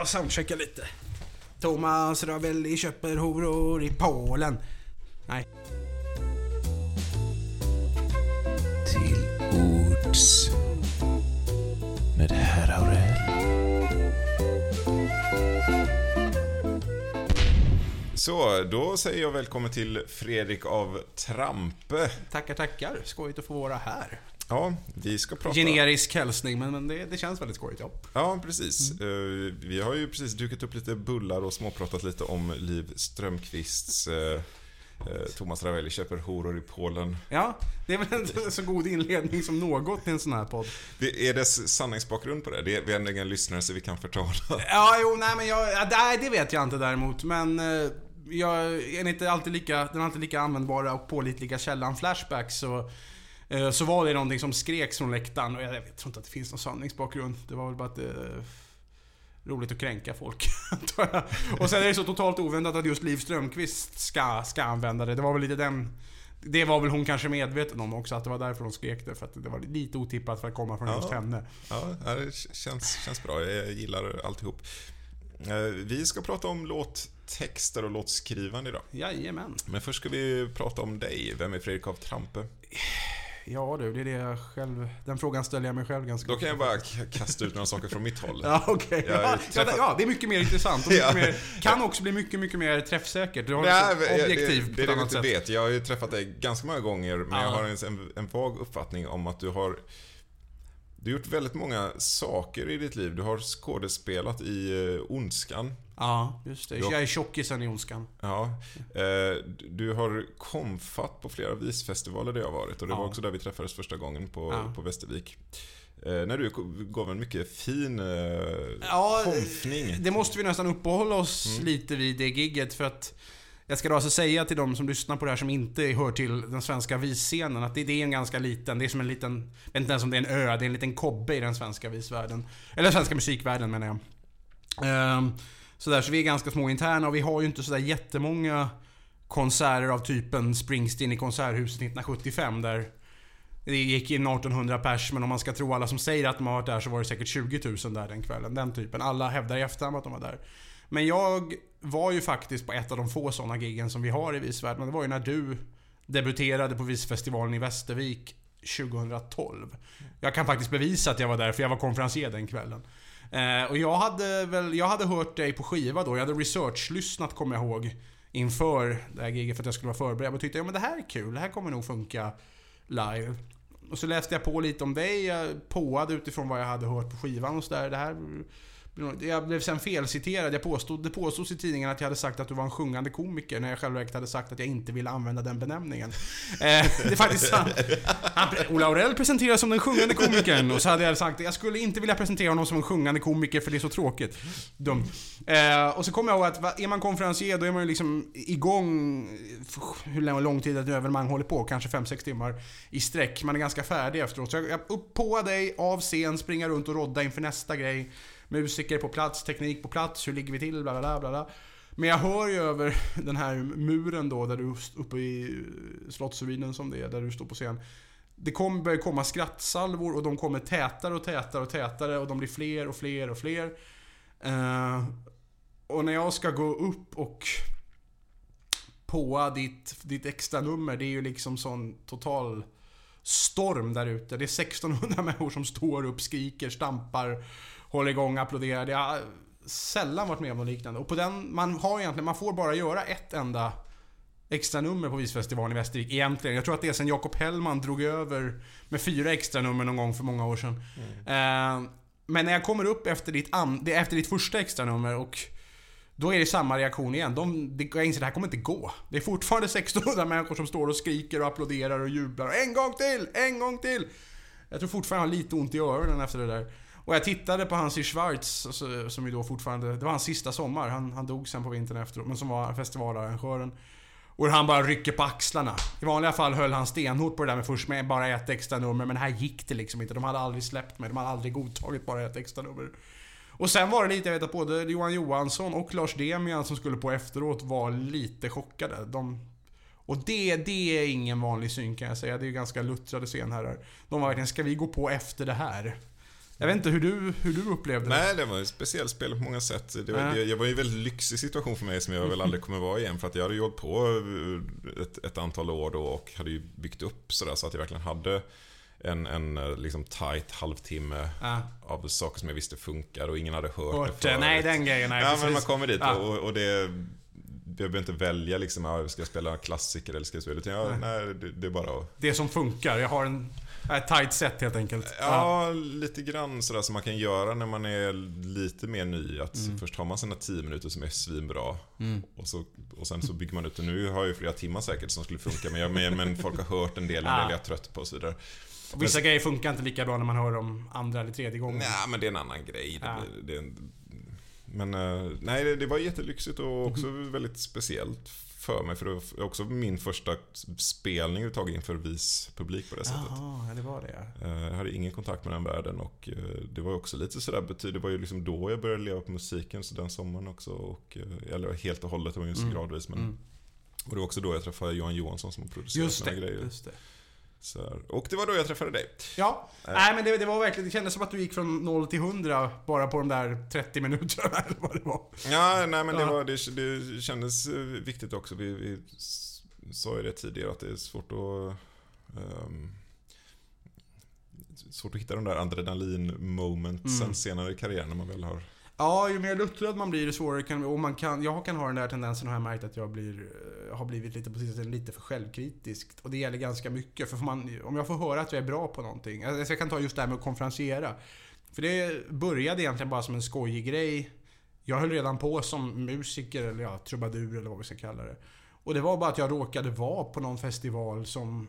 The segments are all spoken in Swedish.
jag soundchecka lite. Thomas Ravelli köper horor i Polen. Nej. Till ords med herr Aurell. Så, då säger jag välkommen till Fredrik av Trampe. Tackar, tackar. Skojigt att få vara här. Ja, vi ska prata... Generisk hälsning, men, men det, det känns väldigt skojigt, ja. Ja, precis. Eh, Vi har ju precis dukat upp lite bullar och småpratat lite om Liv Strömquists eh, eh, Thomas Ravelli köper horor i Polen. Ja, det är väl en så god inledning som något i en sån här podd. Det är dess sanningsbakgrund på det? det är, vi har inga lyssnare så vi kan förtala. Ja, jo, nej men jag, ja, nej, det vet jag inte däremot, men jag är inte alltid lika, den alltid lika användbara och pålitliga källan Flashback så så var det någonting som skreks från läktaren och jag, jag tror inte att det finns någon sanningsbakgrund. Det var väl bara att det är roligt att kränka folk. Och sen är det så totalt oväntat att just Liv Strömquist ska, ska använda det. Det var väl lite den... Det var väl hon kanske medveten om också, att det var därför hon skrek det. För att det var lite otippat för att komma från Ja. just henne. Ja, det känns, känns bra. Jag gillar alltihop. Eh, Vi ska prata om låttexter och låtskrivande idag. Jajamän. Men först ska vi prata om dig. Vem är Fredrik av Trampe? Ja du, det är det jag själv... Den frågan ställer jag mig själv ganska Då kan jag bara kasta ut några saker från mitt håll. Ja, okej. Ja, träffat- ja, det är mycket mer intressant och mycket mer, kan också bli mycket, mycket mer träffsäkert. Du har Nej, liksom objektiv det, på det är ett det annat sätt. vet. Jag har ju träffat dig ganska många gånger, men Ja. jag har en, en, en vag uppfattning om att du har du har gjort väldigt många saker i ditt liv. Du har skådespelat i uh, Ondskan. Ja, just det. Ja. Jag är tjockisen i Ondskan. Ja. Eh, du har komfat på flera visfestivaler där jag varit och det Ja. var också där vi träffades första gången på, Ja. på Västervik. Eh, när du gav en mycket fin eh, Ja, komfning. Det måste vi nästan uppehålla oss Mm. lite vid det gigget för att jag ska då alltså säga till de som lyssnar på det här som inte hör till den svenska visscenen att det, det är en ganska liten, det är som en liten, jag vet inte ens om det är en ö, det är en liten kobbe i den svenska visvärlden. Eller svenska musikvärlden menar jag. Sådär, så så vi är ganska små interna och vi har ju inte sådär jättemånga konserter av typen Springsteen i Konserthuset 1975 där det gick in 1800 pers, men om man ska tro alla som säger att de har varit där så var det säkert 20 000 där den kvällen. Den typen. Alla hävdar i efterhand att de var där. Men jag var ju faktiskt på ett av de få sådana giggen som vi har i Visvärlden. Det var ju när du debuterade på Visfestivalen i Västervik 2012. Jag kan faktiskt bevisa att jag var där, för jag var konferencier den kvällen. Eh, och jag hade väl, jag hade hört dig på skiva då. Jag hade research-lyssnat kommer jag ihåg. Inför det här giget för att jag skulle vara förberedd. Och tyckte, ja men det här är kul. Det här kommer nog funka live. Och så läste jag på lite om dig. Jag påade utifrån vad jag hade hört på skivan och sådär. Det här... Jag blev sen felciterad. Jag påstod, det påstods i tidningen att jag hade sagt att du var en sjungande komiker när jag själv hade sagt att jag inte ville använda den benämningen. Eh, det är faktiskt sant. Han, Ola Aurell presenteras som den sjungande komikern och så hade jag sagt att jag skulle inte vilja presentera honom som en sjungande komiker för det är så tråkigt. Dumt. Eh, och så kommer jag ihåg att är man konferencier då är man ju liksom igång eh, hur lång, lång tid ett evenemang håller på, kanske 5-6 timmar i sträck. Man är ganska färdig efteråt. Så jag, jag upp på dig, av scen, springa runt och rodda inför nästa grej. Musiker på plats, teknik på plats, hur ligger vi till, bla bla bla bla. Men jag hör ju över den här muren då, där du uppe i Slottsruinen som det är, där du står på scen. Det kommer börjar komma skrattsalvor och de kommer tätare och tätare och tätare och de blir fler och fler och fler. Uh, och när jag ska gå upp och påa ditt, ditt extra nummer det är ju liksom sån total storm där ute. Det är 1600 människor som står upp, skriker, stampar, håller igång, applåderar. Jag har sällan varit med om något liknande. Och på den, man har egentligen, man får bara göra ett enda extra nummer på Visfestivalen i Västervik egentligen. Jag tror att det är sen Jakob Hellman drog över med fyra extra nummer någon gång för många år sedan. Eh, men när jag kommer upp efter ditt, an, efter ditt första extra nummer och då är det samma reaktion igen. De, jag inser att det här kommer inte gå. Det är fortfarande 1600 människor som står och skriker och applåderar och jublar. En gång till! En gång till! Jag tror fortfarande jag har lite ont i öronen efter det där. Och jag tittade på hans i Schwarz, alltså, som ju då fortfarande... Det var hans sista sommar. Han, han dog sen på vintern efteråt, men som var festivalarrangören. Och han bara rycker på axlarna. I vanliga fall höll han stenhårt på det där med först med bara ett extra nummer, men här gick det liksom inte. De hade aldrig släppt mig, de hade aldrig godtagit bara ett extra nummer. Och sen var det lite, jag vet att både Johan Johansson och Lars Demian som skulle på efteråt var lite chockade. De, och det, det är ingen vanlig syn kan jag säga. Det är ju ganska luttrade scenherrar. De var verkligen, ska vi gå på efter det här? Jag vet inte hur du, hur du upplevde det. Nej, det var ett speciellt spel på många sätt. Det var, Nej. det, jag var i en väldigt lyxig situation för mig som jag väl aldrig kommer vara igen. För att jag hade hållit på ett, ett antal år då och hade ju byggt upp sådär så att jag verkligen hade en, en eh, liksom tight halvtimme Ja. av saker som jag visste funkar och ingen hade hört, Hört det förut. Nej, den grejen. Nej, Ja, precis. men man kommer dit Ja. och, och det... Jag behöver inte välja liksom, ja, ska jag spela klassiker eller ska jag spela... Utan jag, nej, det, det är bara att... Det som funkar. Jag har en, ett tight set helt enkelt. Ja, lite grann sådär som man kan göra när man är lite mer ny. Att Mm. först har man sina 10 minuter som är svinbra. Och, så, och sen så bygger man ut det. Nu har jag ju flera timmar säkert som skulle funka. Men, jag, men, men folk har hört en del, en Ja. del är jag trött på och så vidare. Och vissa grejer funkar inte lika bra när man hör dem andra eller tredje gången. Nej, men det är en annan grej. Det, Ja. blir- det är en, men eh, nej, det, det var jättelyxigt och också Mhm. väldigt speciellt för mig. För det var också min första spelning överhuvudtaget inför vis publik på det sättet. Jaha, ja, det var det ja. Eh, Jag hade ingen kontakt med den världen och eh, det var också lite sådär. Det var ju liksom då jag började leva på musiken, så den sommaren också. Och, eh, eller helt och hållet, det var ju så Mm. gradvis. Men, Mm. Och det var också då jag träffade Johan Johansson som producerade det. såna grejer. Just det. Så. Och det var då jag träffade dig. Ja, Nej. nej men det, det var verkligen, det kändes som att du gick från 0 till 100 bara på de där 30 minuterna eller vad det var. Ja, nej men det, var, det, det kändes eh, viktigt också. Vi, vi sa ju det tidigare att det är svårt att... ehm, svårt att hitta de där adrenalin-momentsen Mm. senare i karriären när man väl har... Ja, ju mer luttrad man blir, ju svårare kan och man kan, Jag kan ha den där tendensen, har jag märkt, att jag blir, eh, har blivit lite på sistone lite för självkritisk. Och det gäller ganska mycket. För får man, om jag får höra att jag är bra på någonting. Alltså jag kan ta just det här med att konferenciera. För det började egentligen bara som en skojig grej. Jag höll redan på som musiker, eller ja, trubadur eller vad vi ska kalla det. Och det var bara att jag råkade vara på någon festival som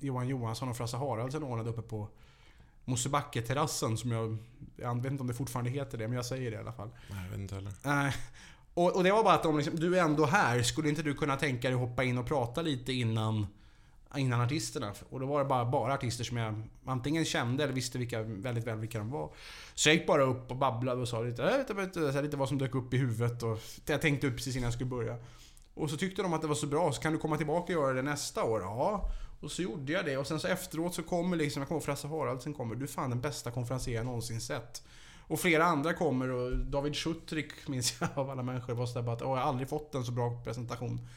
Johan Johansson och Frasse Haraldsen ordnade uppe på Mosebacke-terrassen som jag... Jag vet inte om det fortfarande heter det, men jag säger det i alla fall. Nej, jag vet inte heller. Nej. Och, och det var bara att de liksom, du är ändå här, skulle inte du kunna tänka dig att hoppa in och prata lite innan, innan artisterna? Och då var det bara, bara artister som jag antingen kände eller visste vilka, väldigt väl vilka de var. Så jag gick bara upp och babblade och sa lite, äh, här, lite vad som dök upp i huvudet och jag tänkte ut precis innan jag skulle börja. Och så tyckte de att det var så bra, så kan du komma tillbaka och göra det nästa år? Ja. Och så gjorde jag det och sen så efteråt så kommer liksom, jag kommer ihåg Frasse Haraldsen kommer, du är fan den bästa konferencier jag någonsin sett. Och flera andra kommer och David Schutrik minns jag av alla människor var sådär bara att jag har aldrig fått en så bra presentation.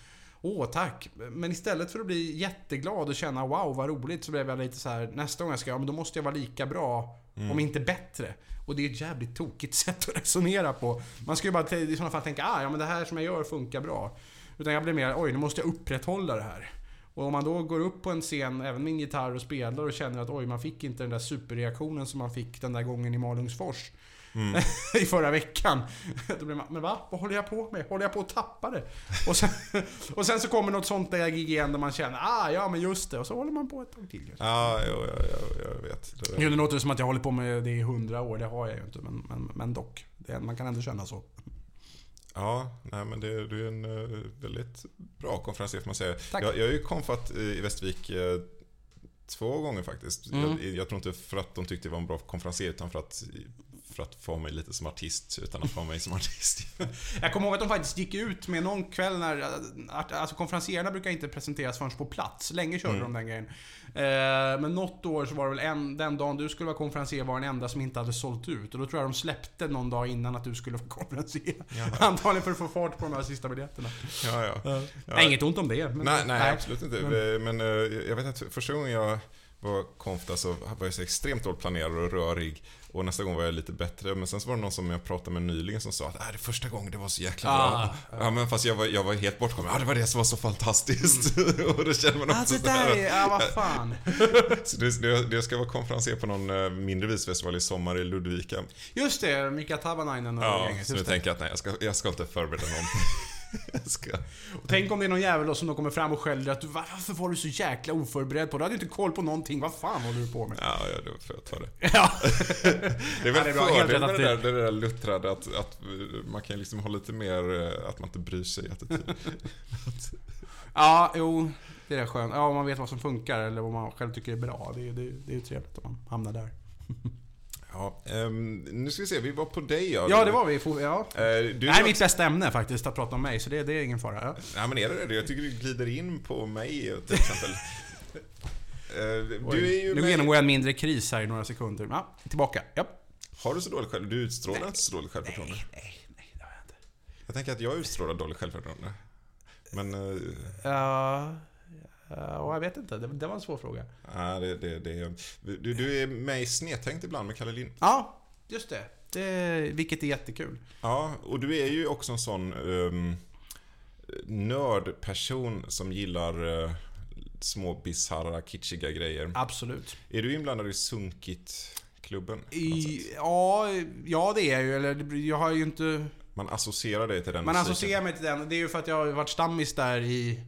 Åh, tack! Men istället för att bli jätteglad och känna wow vad roligt så blev jag lite så här nästa gång jag ska ja men då måste jag vara lika bra, om inte bättre. Och det är ett jävligt tokigt sätt att resonera på. Man ska ju bara i sådana fall tänka ah, ja men det här som jag gör funkar bra. Utan jag blir mer oj nu måste jag upprätthålla det här. Och om man då går upp på en scen, även med en gitarr och spelar och känner att oj, man fick inte den där superreaktionen som man fick den där gången i Malungsfors. I förra veckan. Då blir man, men va? Vad håller jag på med? Håller jag på att tappa det? Och sen, och sen så kommer något sånt där gig igen där man känner, ah ja men just det. Och så håller man på ett tag till. Ja, jo, jag, jag, jag vet. Det, Jo, det låter som att jag håller på med det i hundra år, det har jag ju inte. Men, men, men dock, det, man kan ändå känna så. Ja, nej men det, du är en eh, väldigt bra konferencier får man säga. Tack. Jag, jag har ju konfat i Västervik eh, två gånger faktiskt. Mm. Jag, jag tror inte för att de tyckte det var en bra konferencier utan för att, för att få mig lite som artist utan att få mig som artist. Jag kommer ihåg att de faktiskt gick ut med någon kväll när... Alltså konferencierna brukar inte presenteras förrän på plats. Länge körde Mm. de den grejen. Eh, men något år så var det väl en, den dagen du skulle vara konferencier var den enda som inte hade sålt ut. Och då tror jag de släppte någon dag innan att du skulle vara konferencier. Jaha. Antagligen för att få fart på de här sista biljetterna. ja, ja. ja. Nej, inget ont om det. Men, Nej, nej, absolut inte. Men- Men, eh, jag vet att första gången jag var konf så var jag så extremt dåligt planerad och rörig. Och nästa gång var jag lite bättre. Men sen så var det någon som jag pratade med nyligen som sa att äh, det första gången det var så jäkla bra. Ah, ja, men fast jag var, jag var helt bortkommen. Ja, det var det som var så fantastiskt. och då känner man också Alltså det så här där är... Ja, vad fan. Så det, det, ska vara konferenser på någon eh, mindre visfestival i sommar i Ludvika. Just det, Mika Tavanainen och Ja, gänget. så nu tänker jag att nej, jag ska, jag ska inte förbereda någonting. Och Tänk om det är någon jävel då som då kommer fram och skäller att du, varför var du så jäkla oförberedd på det? Du hade inte koll på någonting. Vad fan håller du på med? Ja, ja, då får jag ta det. Ja. Det är Ja, väl fördelen rätt med att det där, det där luttrade att, att man kan liksom ha lite mer, eh, att man inte bryr sig attityd. Ja, jo. Det är skönt. Ja, om man vet vad som funkar eller vad man själv tycker är bra. Det är, det, det är ju trevligt om man hamnar där. Ja, ehm, nu ska vi se, vi var på dig ja. Ja, det var vi. Ja. Eh, du, Det här är mitt bästa ämne faktiskt, att prata om mig. Så det, det är ingen fara. Ja. Ja men är det det? Jag tycker du glider in på mig till exempel. Eh, du är ju nu med... genomgår jag en mindre kris här i några sekunder. Ja, tillbaka. Ja. Har du så dåligt själv... Du utstrålar inte så dåligt självförtroende. Nej, nej, nej, det har jag inte. Jag tänker att jag utstrålar dåligt självförtroende. Men... eh, Ja, ja, jag vet inte. Det, det var en svår fråga. Nej, det, det, det, du, du är med i Snedtänkt ibland med Kalle Lind. Ja, just det. det vilket är jättekul. Ja, och du är ju också en sån um, nördperson som gillar uh, små bisarra, kitschiga grejer. Absolut. Är du inblandad i Sunkit-klubben? I, ja, ja, det är jag ju. Eller jag har ju inte... Man associerar dig till den Man musiken. associerar mig till den. Det är ju för att jag har varit stammis där i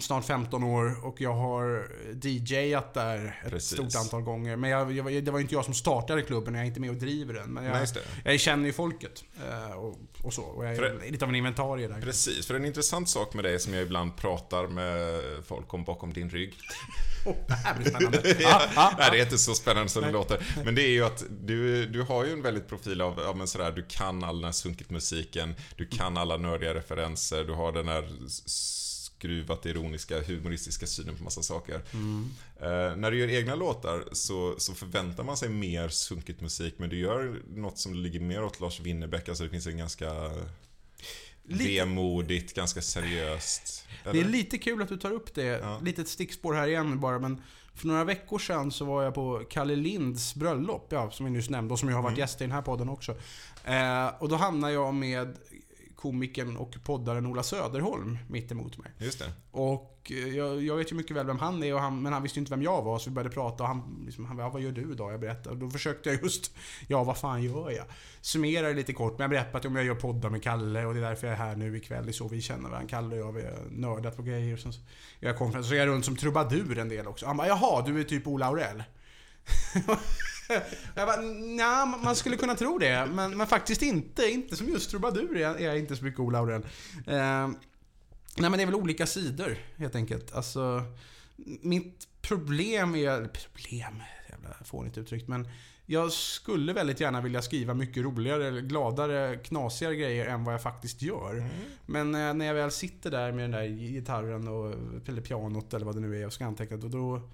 snart 15 år och jag har DJat där ett Precis. stort antal gånger. Men jag, jag, det var ju inte jag som startade klubben, jag är inte med och driver den. Men Nej, jag, det. jag känner ju folket eh, och, och så. Och jag är För- lite av en inventarie där. Precis, för en intressant sak med dig som jag ibland pratar med folk om bakom din rygg. Oh, det här blir spännande. ja, Ja, ja, nej, det är inte så spännande som det Nej. låter. Men det är ju att du, du har ju en väldigt profil av, ja men sådär, du kan all den här sunkit-musiken, du kan alla nördiga referenser, du har den här s- skruvat ironiska, humoristiska synen på massa saker. Eh, när du gör egna låtar så, så förväntar man sig mer sunkigt musik, men du gör något som ligger mer åt Lars Winnerbäck, alltså det finns en ganska Lite- vemodigt, ganska seriöst. Det är eller? lite kul att du tar upp det. Ja. Litet stickspår här igen bara, men för några veckor sedan så var jag på Kalle Linds bröllop, ja, som vi nyss nämnde, och som jag har varit Mm. gäst i den här podden också. Eh, och då hamnade jag med komikern och poddaren Ola Söderholm mitt emot mig. Just det. Och eh, jag, jag vet ju mycket väl vem han är, och han, men han visste ju inte vem jag var, så vi började prata och han, liksom, han bara, ja, vad gör du idag? Jag berättade. Och då försökte jag just, ja vad fan gör jag? Summerar det lite kort, men jag berättade att om jag gör poddar med Kalle och det är därför jag är här nu ikväll. Det är så vi känner varandra. Kalle och jag, vi har nördat på grejer. Och sen jag konferens, så är jag runt som trubadur en del också. Han bara, jaha, du är typ Ola Aurell? jag bara, nja, man skulle kunna tro det, men, men faktiskt inte. Inte som just trubadur är jag, inte så mycket Ola Aurell. Eh, Nej men det är väl olika sidor helt enkelt. Alltså, mitt problem är... Problem, jävla fånigt uttryckt. Men jag skulle väldigt gärna vilja skriva mycket roligare, gladare, knasigare grejer än vad jag faktiskt gör. Men eh, när jag väl sitter där med den där gitarren och, eller pianot eller vad det nu är och ska anteckna, då, då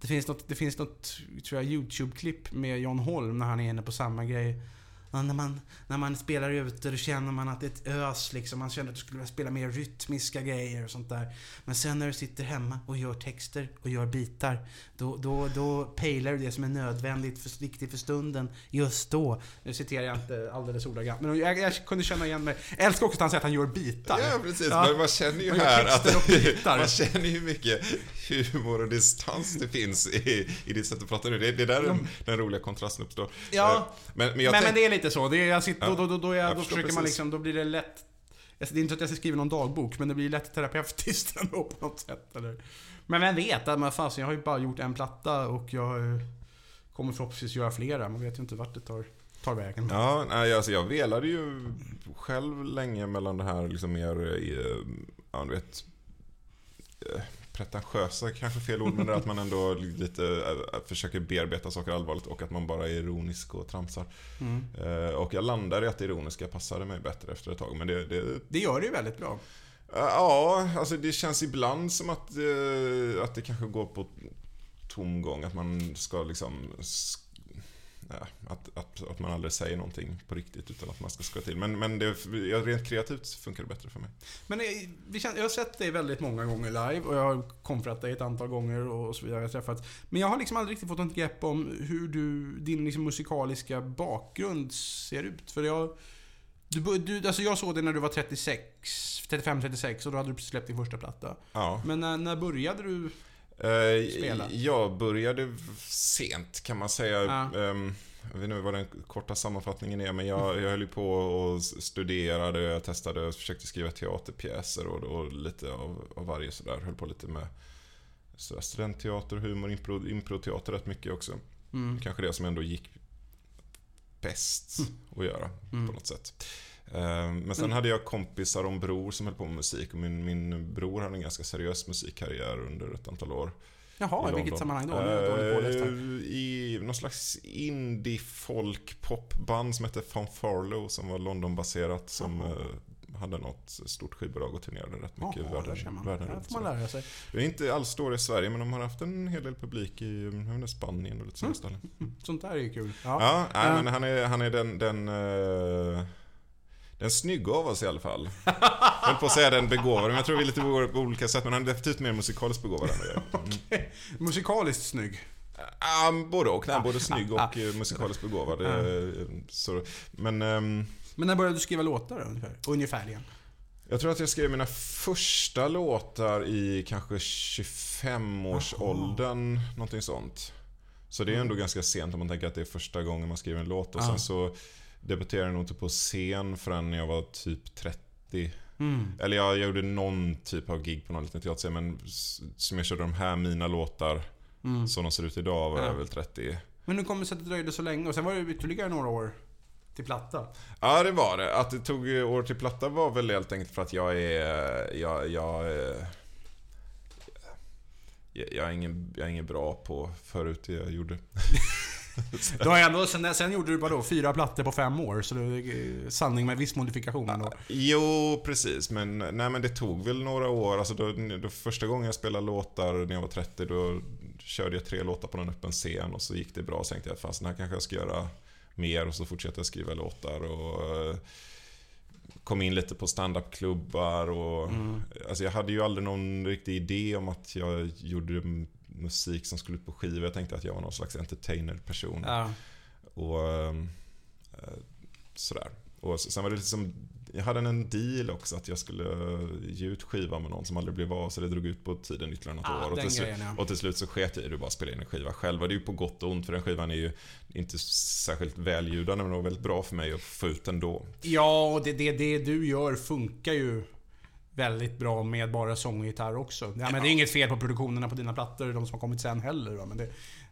det finns något, det finns något tror jag, YouTube-klipp med John Holm när han är inne på samma grej. Ja, när, man, när man spelar ute då känner man att det är ett ös liksom. Man känner att du skulle vilja spela mer rytmiska grejer och sånt där. Men sen när du sitter hemma och gör texter och gör bitar. Då, då, då pejlar du det som är nödvändigt, för, viktigt för stunden, just då. Nu citerar jag inte alldeles ordagrant. Men jag, jag kunde känna igen mig. Jag älskar också att han säger att han gör bitar. Ja, precis. Ja. Men man känner ju här att man känner ju mycket humor och distans det finns i, i ditt sätt att prata nu. Det, det är där den, den roliga kontrasten uppstår. Ja. Eh, Men, men men, men det är lite så. Det är, jag sitter, Ja. då, då, då, jag, Jag då försöker man precis. liksom, då blir det lätt... Alltså, det är inte så att jag ska skriva någon dagbok, men det blir lätt terapeutiskt ändå på något sätt. Eller? Men vem vet? Men fasen, jag har ju bara gjort en platta och jag eh, kommer förhoppningsvis göra flera. Man vet ju inte vart det tar, tar vägen. Ja, nej, alltså jag velade ju själv länge mellan det här liksom mer, eh, ja du vet, pretentiösa kanske fel ord, men det är att man ändå lite eh, försöker bearbeta saker allvarligt och att man bara är ironisk och tramsar. Mm. Eh, Och jag landade i att det ironiska passade mig bättre efter ett tag, men det, det Det gör det ju väldigt bra. Ja, alltså det känns ibland som att, eh, att det kanske går på tomgång. Att man ska liksom... att, att, att man aldrig säger någonting på riktigt utan att man ska skoja till. Men, men det, rent kreativt funkar det bättre för mig. Men eh, vi känner, jag har sett dig väldigt många gånger live och jag har konfrat dig ett antal gånger och så vidare. Jag träffat. Men jag har liksom aldrig riktigt fått något grepp om hur du, din liksom musikaliska bakgrund ser ut. För jag... Du, du, alltså jag såg dig när du var 36, 35-36 och då hade du precis släppt din första platta. Ja. Men när, när började du? Eh, Spela. Jag började sent kan man säga. Ja. Ehm, Jag vet inte vad den korta sammanfattningen är, men jag, jag höll ju på och studerade, jag testade och försökte skriva teaterpjäser och, och lite av, av varje sådär. Höll på lite med sådär, studentteater, humor, impro, improteater rätt mycket också. Mm. Kanske det som ändå gick bäst att göra Mm. på något sätt. Ehm, Men sen hade jag kompisar och en bror som höll på med musik och min, min bror hade en ganska seriös musikkarriär under ett antal år. Jaha, i vilket London. sammanhang då? Eh, I någon slags indie folk popband som hette Fanfarlo som var Londonbaserat som Jaha. eh, hade något stort skivbolag och turnerade rätt mycket där världen, världen runt. får man lära sig. Det är inte alls stora i Sverige, men de har haft en hel del publik i inte, Spanien och lite sådana ställen. Sånt där är ju kul. Ja, Ja. nej, Ja. men han är, han är den, den, eh, den snygga av oss i alla fall. Jag höll på att säga den begåvade, men jag tror vi är lite på olika sätt. Men han är definitivt mer musikaliskt begåvad än jag är. Mm. Musikaliskt snygg. Ah, både och. Nej, både snygg och eh, musikaliskt begåvad. eh, Så, men ehm, Men när började du skriva låtar ungefär? Ungefärligen. jag tror att jag skrev mina första låtar i kanske 25-årsåldern. Någonting sånt. Så det är ändå ganska sent om man tänker att det är första gången man skriver en låt. Och sen så debuterade nog inte på scen förrän jag var typ 30. Mm. Eller jag gjorde någon typ av gig på någon liten teaterscen men som jag körde de här mina låtar Mm. som de ser ut idag var Ja. jag väl 30. Men nu kommer det sig att det dröjde så länge och sen var det ytterligare några år till platta. Ja det var det. Att det tog år till platta var väl helt enkelt för att jag är... Jag, jag, är- jag, jag, är, ingen, jag är ingen bra på förut det jag gjorde. Du har ändå, sen, sen gjorde du bara då fyra plattor på fem år, så det är sanning med viss modifikation ändå. Jo, precis. Men, nej, men det tog väl några år. Alltså då, då första gången jag spelade låtar när jag var 30, då körde jag tre låtar på en öppen scen och så gick det bra. Så tänkte jag, fast den här kanske jag ska göra mer och så fortsatte jag skriva låtar och eh, kom in lite på standupklubbar och... Mm. Alltså jag hade ju aldrig någon riktig idé om att jag gjorde musik som skulle ut på skivor. Jag tänkte att jag var någon slags entertainer-person. Ja. Och ehm, eh, sådär. Och sen var det liksom, jag hade en deal också att jag skulle eh, ge ut skiva med någon som aldrig blev av så det drog ut på tiden ytterligare något Ah, år. Och till, slut, grejen, ja. och till slut så sket jag i det och bara spela in en skiva själv. Det är ju på gott och ont för den skivan är ju inte särskilt väljudande men det var väldigt bra för mig att få ut den då. Ja, och det, det, det du gör funkar ju väldigt bra med bara sång och gitarr också. Ja, men det är inget fel på produktionerna på dina plattor, de som har kommit sen heller. Men det,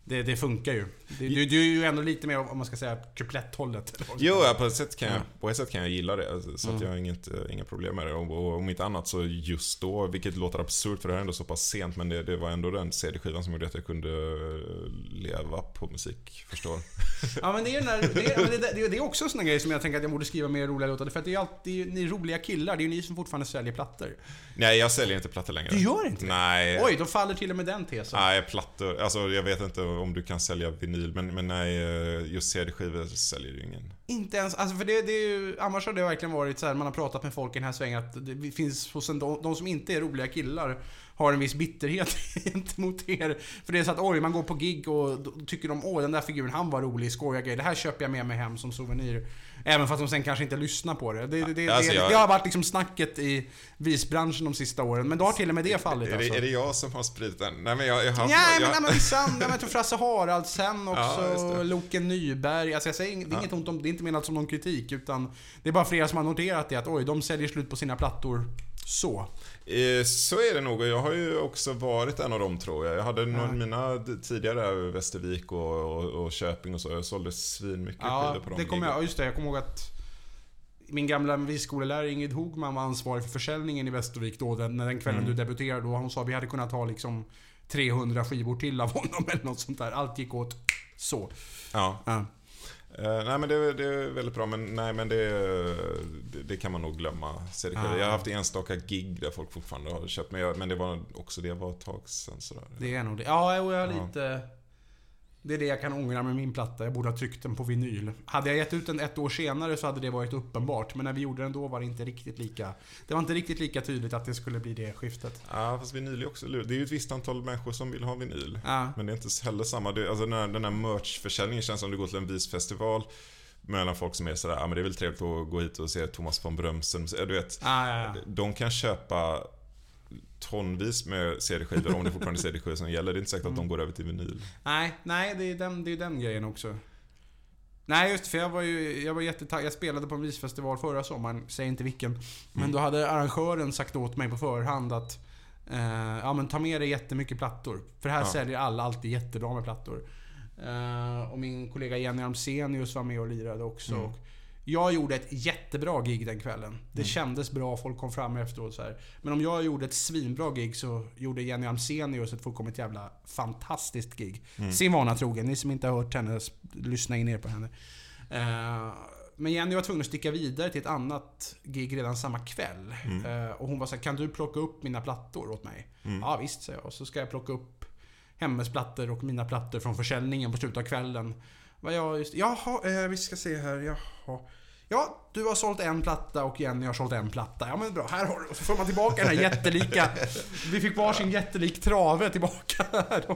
det, det funkar ju. Det, du, du är ju ändå lite mer, om man ska säga, kupletthållet. Jo, ja, på, ett sätt kan jag, Ja. på ett sätt kan jag gilla det. alltså, Så att Mm. jag har inget, eh, inga problem med det. Och, och om inte annat så just då, vilket låter absurt för det här är ändå så pass sent, men det, det var ändå den CD-skivan som gjorde att jag kunde eh, leva på musik, förstår. Ja men det är, den där, det, är, det, är också en sån grej som jag tänker att jag borde skriva mer roliga låtar. För att det är alltid ni roliga killar, det är ju ni som fortfarande säljer plattor. Nej, jag säljer inte plattor längre. Du gör inte det? Nej. Oj, då faller till och med den tesen. Nej, plattor. Alltså jag vet inte om du kan sälja vinyl, men, men nej, eh, just CD-skivor säljer ju ingen. Inte ens, alltså för det, det är ju, annars har det verkligen varit så här, man har pratat med folk i den här svängen att det finns hos en, de, de som inte är roliga killar har en viss bitterhet gentemot er. För det är så att oj, man går på gig och då tycker de åh den där figuren, han var rolig, skoja grejer. Det här köper jag med mig hem som souvenir. Även fast de sen kanske inte lyssnar på det. Det, det, Alltså, det, jag- det har varit liksom snacket i visbranschen de sista åren. Men då har till och med det fallit Är det, alltså. är det jag som har spridit den? Nej men jag, jag har. Nej men, jag, nej, men vissa andra, men Frasse Haraldsen också, Ja. Loke Nyberg. Alltså jag säger ing- det är Ja. inget ont om, det är inte menat som någon kritik utan det är bara flera som har noterat det att oj, de säljer slut på sina plattor så. Eh, Så är det nog och jag har ju också varit en av dem tror jag. Jag hade Ja. mina tidigare Västervik och, och, och Köping och så. Jag sålde svinmycket Ja, skivor på de det kommer jag, ja, just det, jag kommer ihåg att min gamla viskollärare Ingrid Hogman var ansvarig för försäljningen i Västervik då, den, när den kvällen Mm. du debuterade. Och hon sa att vi hade kunnat ha liksom 300 skivor till av honom eller något sånt där. Allt gick åt så. Ja. Ja. Eh, nej men det, det är väldigt bra men nej men det, det, det kan man nog glömma. Ah. Jag har haft enstaka gig där folk fortfarande har köpt men, jag, men det var också det var ett tag sen sådär. Det är nog det. Ja, jag har lite... Det är det jag kan ångra med min platta. Jag borde ha tryckt den på vinyl. Hade jag gett ut den ett år senare så hade det varit uppenbart. Men när vi gjorde den då var det inte riktigt lika... Det var inte riktigt lika tydligt att det skulle bli det skiftet. Ja fast vinyl är också lurigt. Det är ju ett visst antal människor som vill ha vinyl. Ja. Men det är inte heller samma. Det, alltså den här, den här merch-försäljningen känns som du går till en visfestival mellan folk som är sådär, ja men det är väl trevligt att gå hit och se Thomas von Brömsen. Du vet, Ah, ja, ja. de kan köpa tonvis med CD-skivor om det fortfarande är CD-skivor som gäller. Det är inte säkert att de går över till vinyl. Nej, nej det är den, det är den grejen också. Nej just för jag var ju jag var jättetaggad. Jag spelade på en visfestival förra sommaren, säg inte vilken. Men Mm. då hade arrangören sagt åt mig på förhand att eh, ja, men ta med dig jättemycket plattor. För här Ja. säljer alla alltid jättebra med plattor. Eh, och min kollega Jenny Armsenius var med och lirade också. Mm. Och jag gjorde ett jättebra gig den kvällen. Det Mm. kändes bra, folk kom fram efteråt så här. Men om jag gjorde ett svinbra gig så gjorde Jenny Armsenius ett fullkomligt jävla fantastiskt gig. Mm. Sin vana trogen. Ni som inte har hört henne, lyssna in er på henne. Eh, men Jenny var tvungen att sticka vidare till ett annat gig redan samma kväll. Eh, och hon var såhär, kan du plocka upp mina plattor åt mig? Ja visst, sa jag. Och så ska jag plocka upp hennes plattor och mina plattor från försäljningen på slutet av kvällen. Vad jag just, jaha, eh, vi ska se här, jaha. Ja, du har sålt en platta och Jenny har sålt en platta. Ja men bra, här har du. Och så får man tillbaka den här jättelika... Vi fick varsin jättelik trave tillbaka här.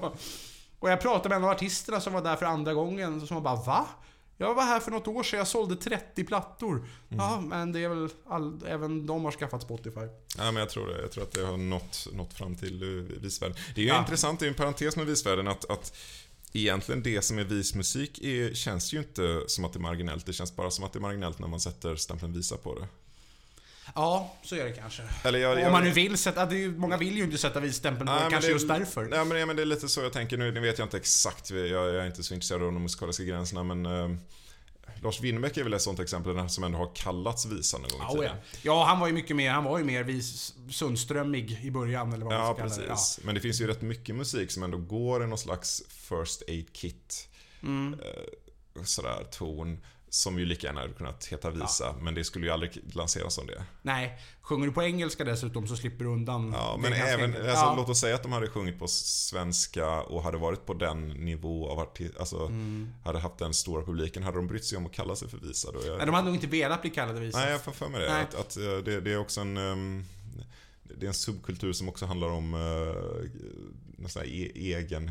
Och jag pratade med en av artisterna som var där för andra gången, som var bara Va? Jag var här för något år sedan, jag sålde 30 plattor. Ja, men det är väl all, även de har skaffat Spotify. Ja, men jag tror det. Jag tror att det har nått, nått fram till uh, visvärlden. Det är ju Ja. intressant, det är ju en parentes med visvärlden att, att egentligen det som är vismusik är, känns ju inte som att det är marginellt. Det känns bara som att det är marginellt när man sätter stämpeln visa på det. Ja, så är det kanske. Eller jag, Om jag, man nu vill sätta... Det är, många vill ju inte sätta visstämpeln på Nej, det, kanske det- just därför. Nej men, ja, men det är lite så jag tänker nu. Nu vet jag inte exakt, jag, jag är inte så intresserad av de musikaliska gränserna men eh, Lars Winnerbäck är väl ett sånt exempel som ändå har kallats visa någon gång i Ja, tiden. ja. ja, han var ju mycket mer, han var ju mer vis, Sundströmig i början eller vad man Ja, ska kalla det. precis. Men det finns ju rätt mycket musik som ändå går i någon slags first aid kit. Mm. Eh, sådär ton. Som ju lika gärna hade kunnat heta visa, men det skulle ju aldrig lanseras som det. Nej, sjunger du på engelska dessutom så slipper du undan. Ja, men även, alltså, ja. låt oss säga att de hade sjungit på svenska och hade varit på den nivå av artist, alltså Mm. hade haft den stora publiken. Hade de brytt sig om att kalla sig för visa då? Jag, Nej, de hade nog inte velat bli kallade visa. Nej, jag får för mig det. Nej. Att, att eh, det, det är också en... ehm, det är en subkultur som också handlar om uh, nästan e- egen...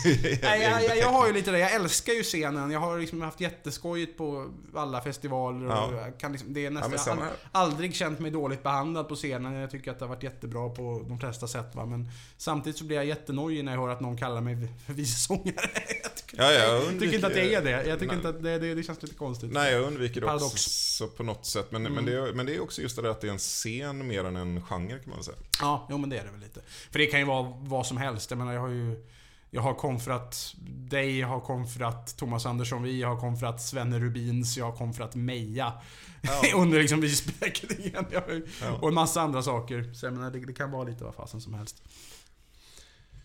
Nej, jag, jag, jag har ju lite det. Jag älskar ju scenen. Jag har liksom haft jätteskojigt på alla festivaler. Ja. jag kan liksom, det är Ja, nästan, men jag har här. aldrig känt mig dåligt behandlad på scenen. Jag tycker att det har varit jättebra på de flesta sätt. Va? Men samtidigt så blir jag jättenojig när jag hör att någon kallar mig för visesångare. jag tycker, Ja, jag jag tycker inte att det är det. Jag tycker Nej. inte att det, det, det känns lite konstigt. Nej, jag undviker det Paradox. också på något sätt. Men, men, Mm. det är, men det är också just det där att det är en scen mer än en genre kan man säga. Ja, jo men det är det väl lite. För det kan ju vara vad som helst. Jag menar, jag har ju... Jag har konfrat dig, jag har konfrat Thomas Andersson Vi, jag har konfrat Svenne Rubins, jag har konfrat Meja. Under liksom ju- Ja. Och en massa andra saker. Så jag menar, det, det kan vara lite vad fasen som helst.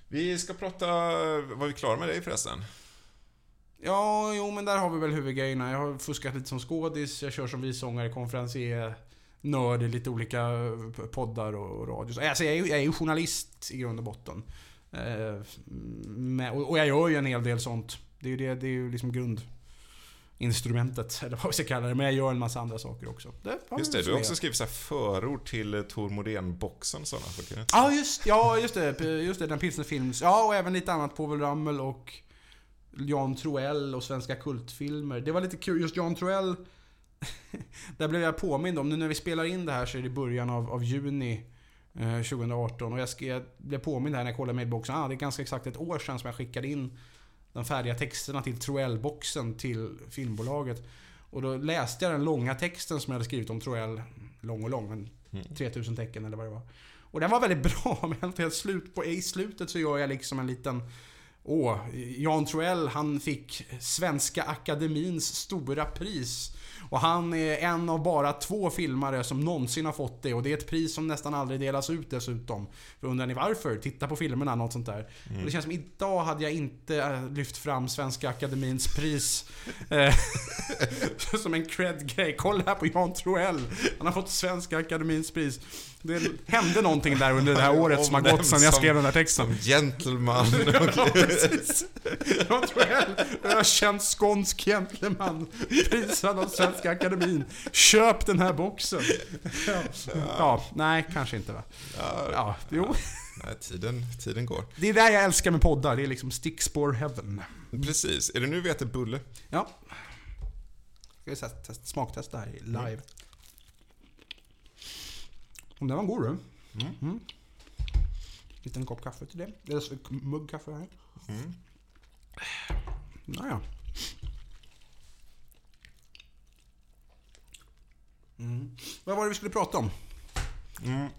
Vi ska prata... Var vi klara med dig förresten? Ja, jo men där har vi väl huvudgrejerna. Jag har fuskat lite som skådis, jag kör som visångare, konferencier, nörd i lite olika poddar och, radios. Alltså jag är ju journalist i grund och botten. Eh, med, och, jag gör ju en hel del sånt. Det är ju, det, det är ju liksom grundinstrumentet, eller vad vi ska kalla det. Men jag gör en massa andra saker också. Det Just det, du har också skrivit så förord till eh, Tor Modén-boxen sådana saker. Ja, just, ja, just det. Just det, den Pilsner Films. Ja, och även lite annat. Povel Ramel och Jan Troell och svenska kultfilmer. Det var lite kul. Just Jan Troell, där blev jag påmind om. Nu när vi spelar in det här så är det början av, av juni 2018. Och jag, skrev, jag blev påmind här när jag kollade mailboxen. Ah, det är ganska exakt ett år sedan som jag skickade in de färdiga texterna till Troell-boxen till filmbolaget. Och då läste jag den långa texten som jag hade skrivit om Troell. Lång och lång, men Mm. 3000 tecken eller vad det var. Och den var väldigt bra, men helt slut på, i slutet så gör jag liksom en liten... Åh, Jan Troell han fick Svenska Akademins stora pris. Och han är en av bara två filmare som någonsin har fått det. Och det är ett pris som nästan aldrig delas ut dessutom. För undrar ni varför? Titta på filmerna, något sånt där. Och det känns som idag hade jag inte äh, lyft fram Svenska Akademins pris. eh, som en cred-grej. Kolla här på Jan Troell. Han har fått Svenska Akademins pris. Det hände någonting där under det här året som har gått sedan jag skrev den här texten. Som gentleman. Ja, precis. Troell, ökänd skånsk gentleman. Prisad av Svenska Akademin. Köp den här boxen. Ja, ja nej, kanske inte va. ja, jo. nej, tiden, tiden går. Det är där jag älskar med poddar. Det är liksom stickspår heaven. Precis. Är det nu vi äter bulle? Ja. Ska vi testa, testa, smaktesta här i live. Om den var god du. Mm. Mm. Liten kopp kaffe till det. Eller mugg kaffe här. Mm. Naja. Mm. Vad var det vi skulle prata om? Mm.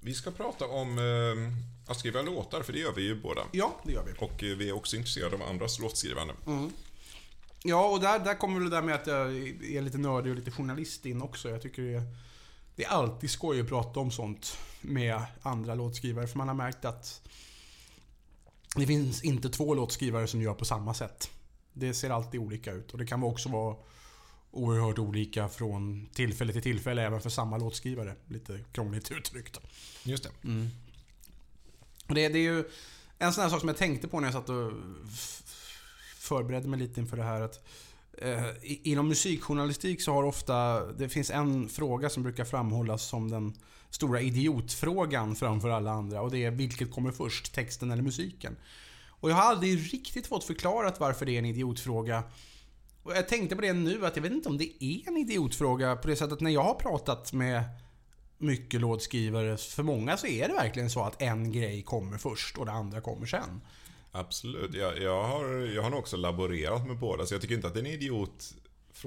Vi ska prata om eh, att skriva låtar, för det gör vi ju båda. Ja, det gör vi. Och eh, vi är också intresserade av andras låtskrivande. Mm. Ja, och där, där kommer väl det där med att jag är lite nördig och lite journalist in också. Jag tycker det är, det är alltid skoj att prata om sånt med andra låtskrivare. För man har märkt att det finns inte två låtskrivare som gör på samma sätt. Det ser alltid olika ut och det kan också vara oerhört olika från tillfälle till tillfälle även för samma låtskrivare. Lite krångligt uttryckt. Just det. Mm. Och det, det är ju en sån här sak som jag tänkte på när jag satt och förberedde mig lite inför det här. Att, eh, inom musikjournalistik så har ofta, det finns en fråga som brukar framhållas som den stora idiotfrågan framför alla andra. Och det är vilket kommer först, texten eller musiken? Och jag har aldrig riktigt fått förklarat varför det är en idiotfråga. Och jag tänkte på det nu, att jag vet inte om det är en idiotfråga på det sättet när jag har pratat med mycket låtskrivare, för många så är det verkligen så att en grej kommer först och det andra kommer sen. Absolut. Jag, jag, har, jag har nog också laborerat med båda, så jag tycker inte att det är en idiot...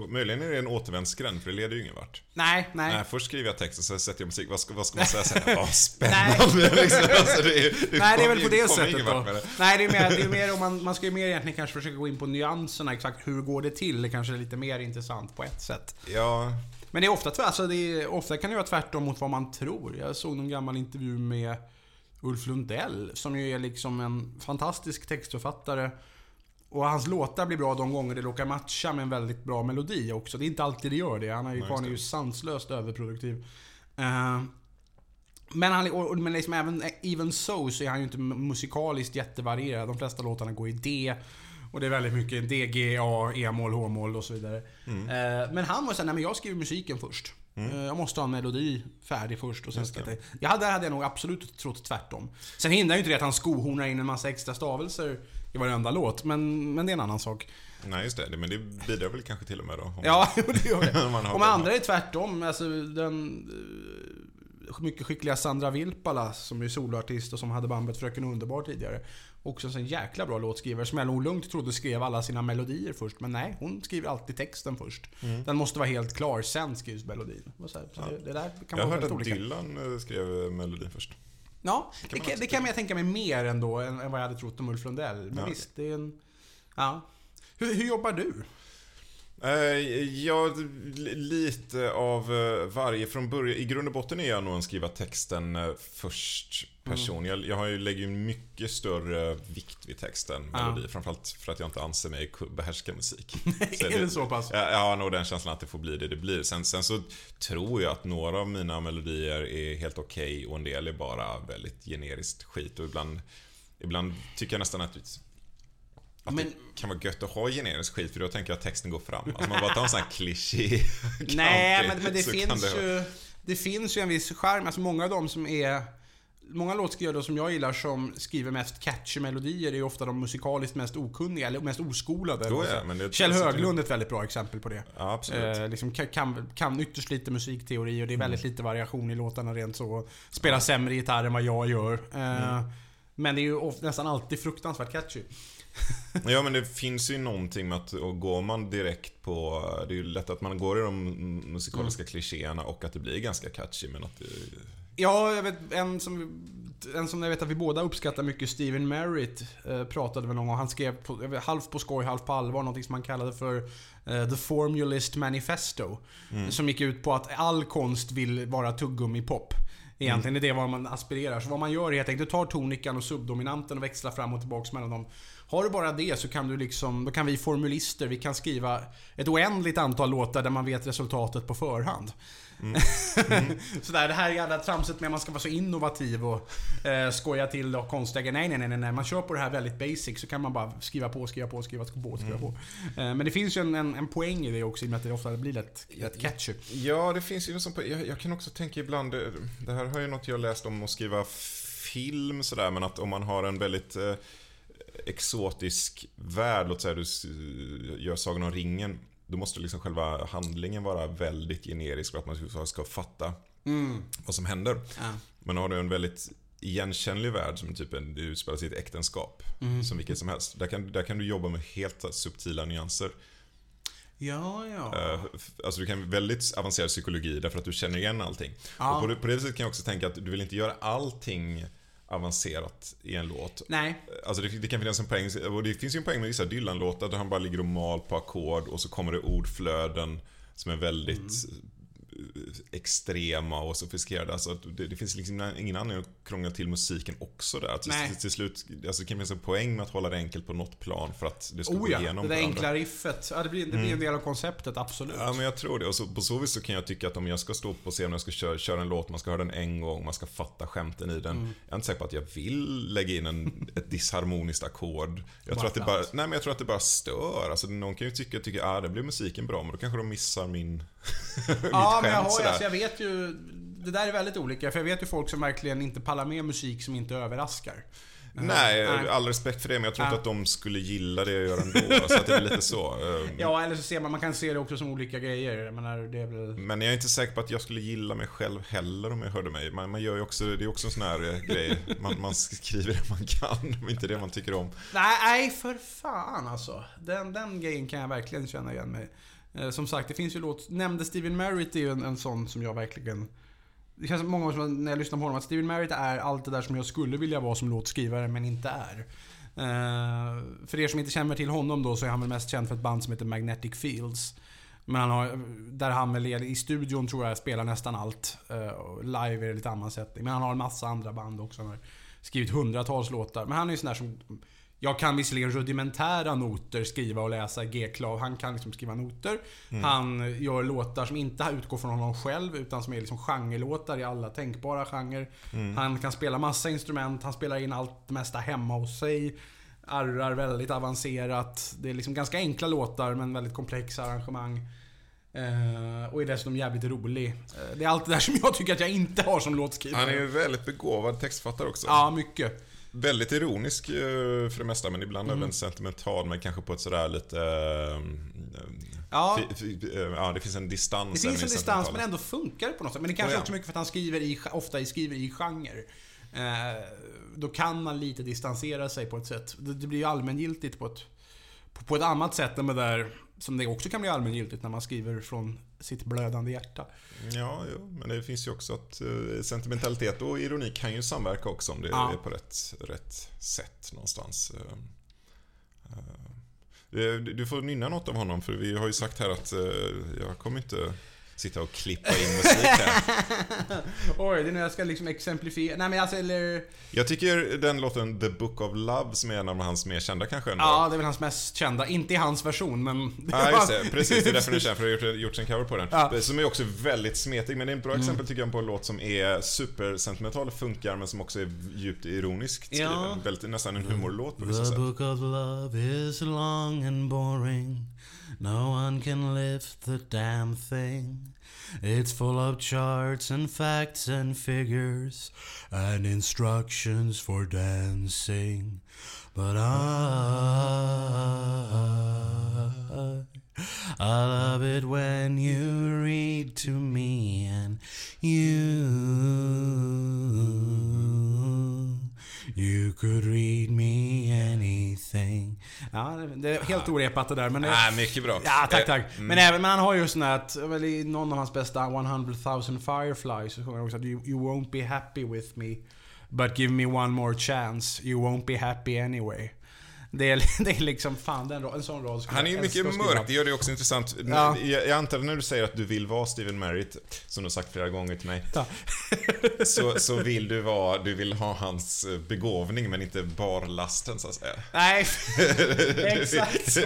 Möjligen är det en återvändsgränd, för det leder ju ingen vart. Nej, nej. Nej, först skriver jag texten, så sätter jag musik. Vad ska, vad ska man säga sen? Ja, spännande liksom. Alltså, det, är- det Nej, det är väl på det sättet då. det. Nej, det är mer, det är mer om man, man ska ju mer egentligen kanske försöka gå in på nyanserna, exakt hur går det till? Det kanske är lite mer intressant på ett sätt. Ja, Men det är ofta, alltså det är, ofta kan det vara tvärtom mot vad man tror. Jag såg någon gammal intervju med Ulf Lundell, som ju är liksom en fantastisk textförfattare. Och hans låtar blir bra de gånger det råkar matcha med en väldigt bra melodi också. Det är inte alltid det gör det. Han är ju, Nej, är ju sanslöst överproduktiv. Eh, men, han, och, men liksom även even so så är han ju inte musikaliskt jättevarierad. De flesta låtarna går i D. Och det är väldigt mycket D, G, A, E-moll, H-moll och så vidare. Eh, Men han var såhär, nej men jag skriver musiken först. Eh, Jag måste ha en melodi färdig först och sen ska jag... Ja, där hade jag nog absolut trott tvärtom. Sen hindrar ju inte det att han skohornar in en massa extra stavelser i varenda låt, men, men det är en annan sak. nej just det. Men det bidrar väl kanske till och med då. Ja, det gör det. om andra är tvärtom. Alltså den eh, mycket skickliga Sandra Vilpala som är soloartist och som hade bandet Fröken Underbar tidigare. Också en sån jäkla bra låtskrivare som jag nog lugnt trodde skrev alla sina melodier först. Men nej, hon skriver alltid texten först. Mm. Den måste vara helt klar, sen skrivs melodin. Det Så, så det, det där kan Jag har hört att olika. Dylan eh, skrev melodin först. Ja, det kan, också det kan jag tänka mig mer ändå än, än vad jag hade trott om Ulf Lundell. Men Ja. visst, det är en... Ja. Hur, hur jobbar du? Eh, Ja, li- lite av eh, varje från början. I grund och botten är jag nog en skriva texten eh, först person. Jag, jag lägger ju mycket större vikt vid texten, Ja. melodi. Framförallt för att jag inte anser mig behärska musik. är det så pass? Jag, jag har nog den känslan att det får bli det det blir. Sen, sen så tror jag att några av mina melodier är helt okej och en del är bara väldigt generiskt skit. Och ibland, ibland tycker jag nästan att att Men- det kan vara gött att ha generisk skit för då tänker jag att texten går fram. Alltså man bara tar en sån här kliché Nej, men, men det finns det- ju... Det finns ju en viss charm. Alltså många av dem som är... Många låtskrivare som jag gillar som skriver mest catchy melodier är ju ofta de musikaliskt mest okunniga, eller mest oskolade. Jo, ja, men det- Kjell det- Höglund är ett väldigt bra exempel på det. Ja, absolut. Eh, liksom kan, kan, ytterst lite musikteori och det är väldigt Mm. lite variation i låtarna rent så. Spelar sämre gitarr än vad jag gör. Eh, Mm. Men det är ju of, nästan alltid fruktansvärt catchy. Ja men det finns ju någonting med att och går man direkt på... Det är ju lätt att man går i de musikaliska Mm. klichéerna och att det blir ganska catchy men att det... Ja, jag vet en som, en som jag vet att vi båda uppskattar mycket, Steven Merritt, eh, pratade väl någon gång. Han skrev på, vet, halvt på skoj, halvt på allvar, någonting som han kallade för eh, The Formulist Manifesto. Som gick ut på att all konst vill vara tuggummi-pop. Egentligen är det vad man aspirerar. Så vad man gör är helt enkelt, du tar tonikan och subdominanten och växlar fram och tillbaks mellan dem. Har du bara det så kan du liksom, då kan vi formulister, vi kan skriva ett oändligt antal låtar där man vet resultatet på förhand. Sådär, det här jävla tramset med att man ska vara så innovativ och eh, skoja till och konstiga Nej, nej, nej, nej, nej. Man kör på det här väldigt basic så kan man bara skriva på, skriva på, skriva på, skriva på. Eh, men det finns ju en, en, en poäng i det också i och med att det ofta blir lätt, lätt catchy. Ja, det finns ju sånt på, jag, jag kan också tänka ibland, det, det här har ju något jag läst om att skriva film sådär, men att om man har en väldigt eh, exotisk värld, låt säga du gör Sagan om ringen, då måste liksom själva handlingen vara väldigt generisk för att man ska, ska fatta vad som händer. Ja. Men har du en väldigt igenkännlig värld som typ en, det utspelar sig i ett äktenskap, som vilket som helst. Där kan, där kan du jobba med helt subtila nyanser. Ja, ja. Eh, Alltså du kan väldigt avancerad psykologi därför att du känner igen allting. Ja. Och på, det, på det sättet kan jag också tänka att du vill inte göra allting avancerat i en låt. Nej. Alltså det, det kan finnas en poäng, och det finns ju en poäng med vissa Dylan-låtar där han bara ligger och mal på ackord och så kommer det ordflöden som är väldigt extrema och sofistikerade. Alltså, att det, det finns liksom ingen anledning att krångla till musiken också där. Till, till, till slut, alltså, det kan finnas en poäng med att hålla det enkelt på något plan för att det ska Oh gå ja, igenom det där enkla riffet. Ja, det blir, det blir en del av konceptet, absolut. Ja, men jag tror det. Och så, på så vis så kan jag tycka att om jag ska stå på scen och jag ska köra, köra en låt, man ska höra den en gång, man ska fatta skämten i den. Mm. Jag är inte säker på att jag vill lägga in en, ett disharmoniskt ackord. Jag tror att det bara, att. nej men jag tror att det bara stör. Alltså någon kan ju tycka, tycka ah, det blir musiken bra, men då kanske de missar min, mitt Ja, men jag, har, alltså, jag vet ju... Det där är väldigt olika, för jag vet ju folk som verkligen inte pallar med musik som inte överraskar. Nej, Nej. all respekt för det, men jag tror inte att de skulle gilla det jag gör ändå. så att det är lite så. Eh, Ja, eller så ser man, man kan se det också som olika grejer. Jag menar, det är väl... Men jag är inte säker på att jag skulle gilla mig själv heller om jag hörde mig. Man, man gör ju också, det är också en sån här eh, grej. Man, man skriver det man kan, men inte det man tycker om. Nej, nej för fan alltså. Den, den grejen kan jag verkligen känna igen mig. Eh, som sagt, det finns ju låt... Nämnde Steven Merritt är ju en, en sån som jag verkligen... Det känns som många gånger som när jag lyssnar på honom att Steven Merritt är allt det där som jag skulle vilja vara som låtskrivare men inte är. Uh, för er som inte känner till honom då så är han väl mest känd för ett band som heter Magnetic Fields. Men han har, där han väl är, i studion tror jag spelar nästan allt. Uh, live är det lite annan sättning. Men han har en massa andra band också. Han har skrivit hundratals låtar. Men han är ju sån där som... Jag kan visserligen rudimentära noter skriva och läsa G-klav. Han kan liksom skriva noter. Han gör låtar som inte utgår från honom själv utan som är liksom genrelåtar i alla tänkbara genrer. Han kan spela massa instrument. Han spelar in allt det mesta hemma hos sig. Arrar väldigt avancerat. Det är liksom ganska enkla låtar men väldigt komplexa arrangemang. Eh, och är dessutom jävligt rolig. Eh, det är allt det där som jag tycker att jag inte har som låtskrivare. Han är ju väldigt begåvad textfattare också. Ja, mycket. Väldigt ironisk eh, för det mesta, men ibland även sentimental, men kanske på ett sådär lite... eh, Ja. eh, ja, det finns en distans. Det finns en distans men ändå funkar det på något sätt. Men det kanske Oh, ja. också mycket för att han skriver i, ofta skriver i genre. Eh, då kan man lite distansera sig på ett sätt. Det, det blir ju allmängiltigt på ett, på, på ett annat sätt än det där som det också kan bli allmängiltigt när man skriver från sitt blödande hjärta. Ja, jo, men det finns ju också att eh, sentimentalitet och ironi kan ju samverka också om det Ja. är på rätt, rätt sätt någonstans. Eh, eh, Du får nynna något av honom, för vi har ju sagt här att jag kommer inte sitta och klippa in musik här. Oj, det är nu jag ska liksom exemplifiera. Nej men alltså, eller... Jag tycker den låten The Book of Love, som är en av hans mer kända kanske ändå. Ja, det är väl hans mest kända. Inte i hans version, men... Ja, just det. Precis. Det är därför den är känd, för det har gjort- gjorts en cover på den. Ja. Mm. Som är också väldigt smetig, men det är ett bra exempel tycker jag på en låt som är supersentimental och funkar, men som också är djupt ironiskt skriven. Ja. Väldigt, nästan en humorlåt på vissa The sätt. book of love is long and boring. No one can lift the damn thing. It's full of charts and facts and figures and instructions for dancing. But I, I love it when you read to me and you, you could read me anything. Ja, det är helt orepat det där, men... det- Ah, mycket bra. Ja, tack, tack. Men även, men han har ju sån här att, väl i någon av hans bästa 100 000 Fireflies så sjunger han också att you, you won't be happy with me. But give me one more chance. You won't be happy anyway. Det är, det är liksom, fan den, en sån rad Han är ju mycket mörk, det gör det också intressant. Ja. Jag, antar när du säger att du vill vara Steven Merritt, som du har sagt flera gånger till mig, Ja. så, så vill du vara, du vill ha hans eh, begåvning men inte barlasten så att säga. Nej, exakt så.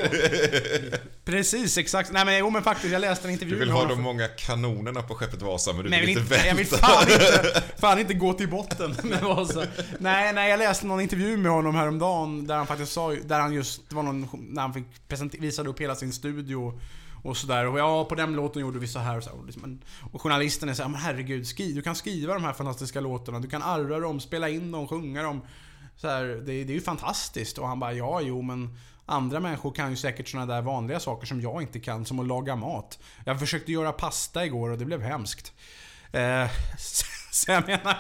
Precis, exakt. Nej men jo men faktiskt, jag läste en intervju Du vill ha de många kanonerna på skeppet Vasa men du Nej, vill inte inte, jag vill vänta. fan inte, fan inte gå till botten med Vasa. Nej, nej, jag läste någon intervju med honom häromdagen där han faktiskt sa, där han just, det var någon, när han fick presentera, visade upp hela sin studio och sådär. Och ja, på den låten gjorde vi så här och så här. Och, liksom, och journalisten är såhär, men herregud, skri, du kan skriva de här fantastiska låtarna, du kan arra dem, spela in dem, sjunga dem. Så här, det, det är ju fantastiskt. Och han bara, ja, jo, men andra människor kan ju säkert sådana där vanliga saker som jag inte kan, som att laga mat. Jag försökte göra pasta igår och det blev hemskt. Eh, så jag menar,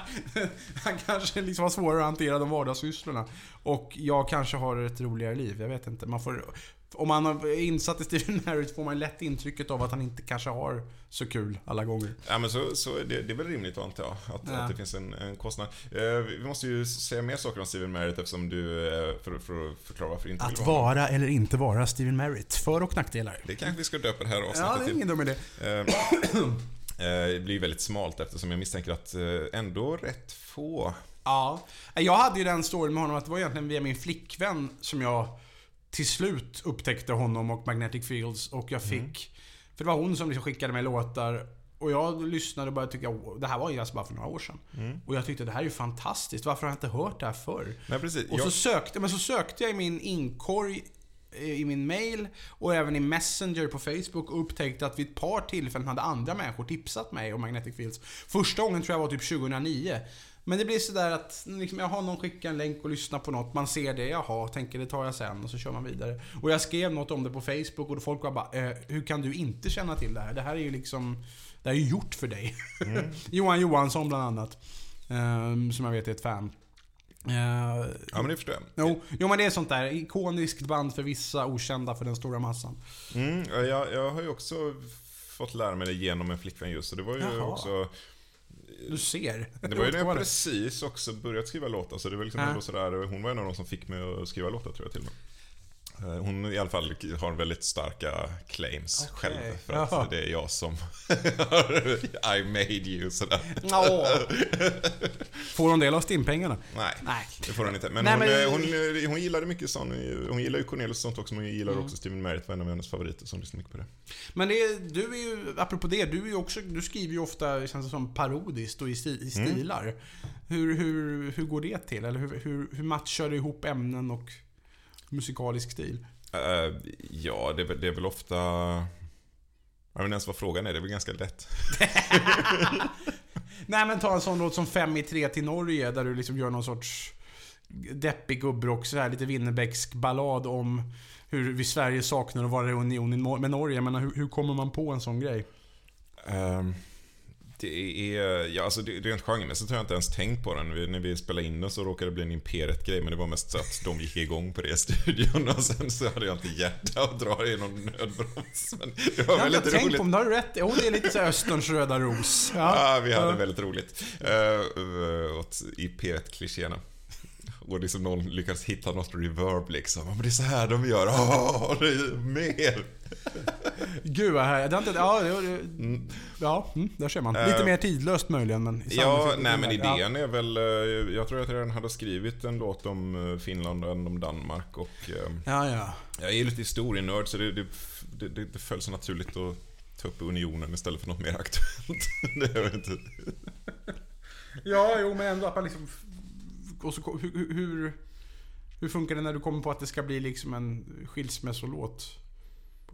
han kanske liksom har svårare att hantera de vardagssysslorna. Och jag kanske har ett roligare liv, jag vet inte. Man får, om man är insatt i Steven Merritt får man lätt intrycket av att han inte kanske har så kul alla gånger. Ja men så, så det, det är väl rimligt antar jag, att, Ja. att det finns en, en kostnad. Eh, vi måste ju säga mer saker om Steven Merritt eftersom du, eh, för, för att förklara varför inte Att vara eller inte vara Steven Merritt. För och nackdelar. Det kanske vi ska döpa det här avsnittet Ja, det är till. ingen dum idé. Eh, Det blir väldigt smalt eftersom jag misstänker att eh, ändå rätt få Ja. Jag hade ju den storyn med honom att det var egentligen via min flickvän som jag till slut upptäckte honom och Magnetic Fields och jag fick... För det var hon som liksom skickade mig låtar och jag lyssnade och började tycka, "Åh, det här var ju alltså bara för några år sedan. Och jag tyckte det här är ju fantastiskt, varför har jag inte hört det här förr? Nej precis. Och så Jag, sökte, men så sökte jag i min inkorg eh, i min mail och även i Messenger på Facebook och upptäckte att vid ett par tillfällen hade andra människor tipsat mig om Magnetic Fields. Första gången tror jag var typ 2009. Men det blir sådär att liksom, jag har någon skickat en länk och lyssnar på något, man ser det, jaha, tänker det tar jag sen och så kör man vidare. Och jag skrev något om det på Facebook och folk var bara, eh, hur kan du inte känna till det här? Det här är ju liksom, det här är ju gjort för dig. Johan Johansson bland annat. eh, som jag vet är ett fan. Eh, ja men det förstår jag. Jo, jo men det är sånt där. Ikoniskt band för vissa, okända för den stora massan. Mm, ja, jag, jag har ju också fått lära mig det genom en flickvän just, och det var ju Jaha. också... Du ser. Det var ju när jag precis också börjat skriva låtar, så det var liksom ändå sådär, hon var en av de som fick mig att skriva låtar tror jag till och med. Eh, Hon i alla fall har väldigt starka claims Okej. själv, för Jaha. att det är jag som I made you, sådär. Åh. Får hon del av stimpengarna? Nej. Nej. Det får hon inte. Men, Nej, hon, men- eh, Hon, eh, hon gillade mycket sån, hon gillar ju Cornelis och sånt också, men hon gillar Mm. också Steven Merritt, var en av hennes favoriter som lyssnar mycket på det. Men det, är- du är ju, apropå det, du är också, du skriver ju ofta, känns det som, parodiskt och i, sti, i Mm. stilar. Hur, hur, hur går det till? Eller hur, hur, hur matchar du ihop ämnen och musikalisk stil? Eh, ja, det, är väl- det är väl ofta... Jag vet inte ens vad frågan är, det är väl ganska lätt. Nej men ta en sån låt som Fem i tre till Norge, där du liksom gör någon sorts deppig gubbrock, så här lite Winnerbäcksk ballad om hur vi Sverige saknar att vara i union med Norge. Menar, hur, hur kommer man på en sån grej? Ehm, det är, ja alltså det, rent genremässigt har jag inte ens tänkt på den. Vi, när vi spelade in den så råkade det bli en Imperiet-grej, men det var mest så att de gick igång på det i studion och sen så hade jag inte hjärta att dra i någon nödbroms. Men det var Jag väldigt inte tänkt roligt. på, men du har rätt. Jo, det är lite så Österns röda ros. Ja, vi hade Ja. väldigt roligt. Uh, åt IP1-klichéerna. Och liksom någon lyckades hitta något reverb liksom. Ja, Men det är så här de gör. Åh, det är mer. Gud vad härligt. Det Ja, det, det, ja mm, där ser man. Lite Eh, mer tidlöst möjligen, men... Ja, nej men Ja. idén är väl... eh, Jag tror att jag redan hade skrivit en låt om eh, Finland och en om Danmark och... Ja, ja. Jag är lite historienörd så det, det, det, det, det föll så naturligt att ta upp unionen istället för något mer aktuellt. det är inte... Ja, jo, men ändå att man liksom... Och så, hur, hur- hur, funkar det när du kommer på att det ska bli liksom en skilsmässolåt?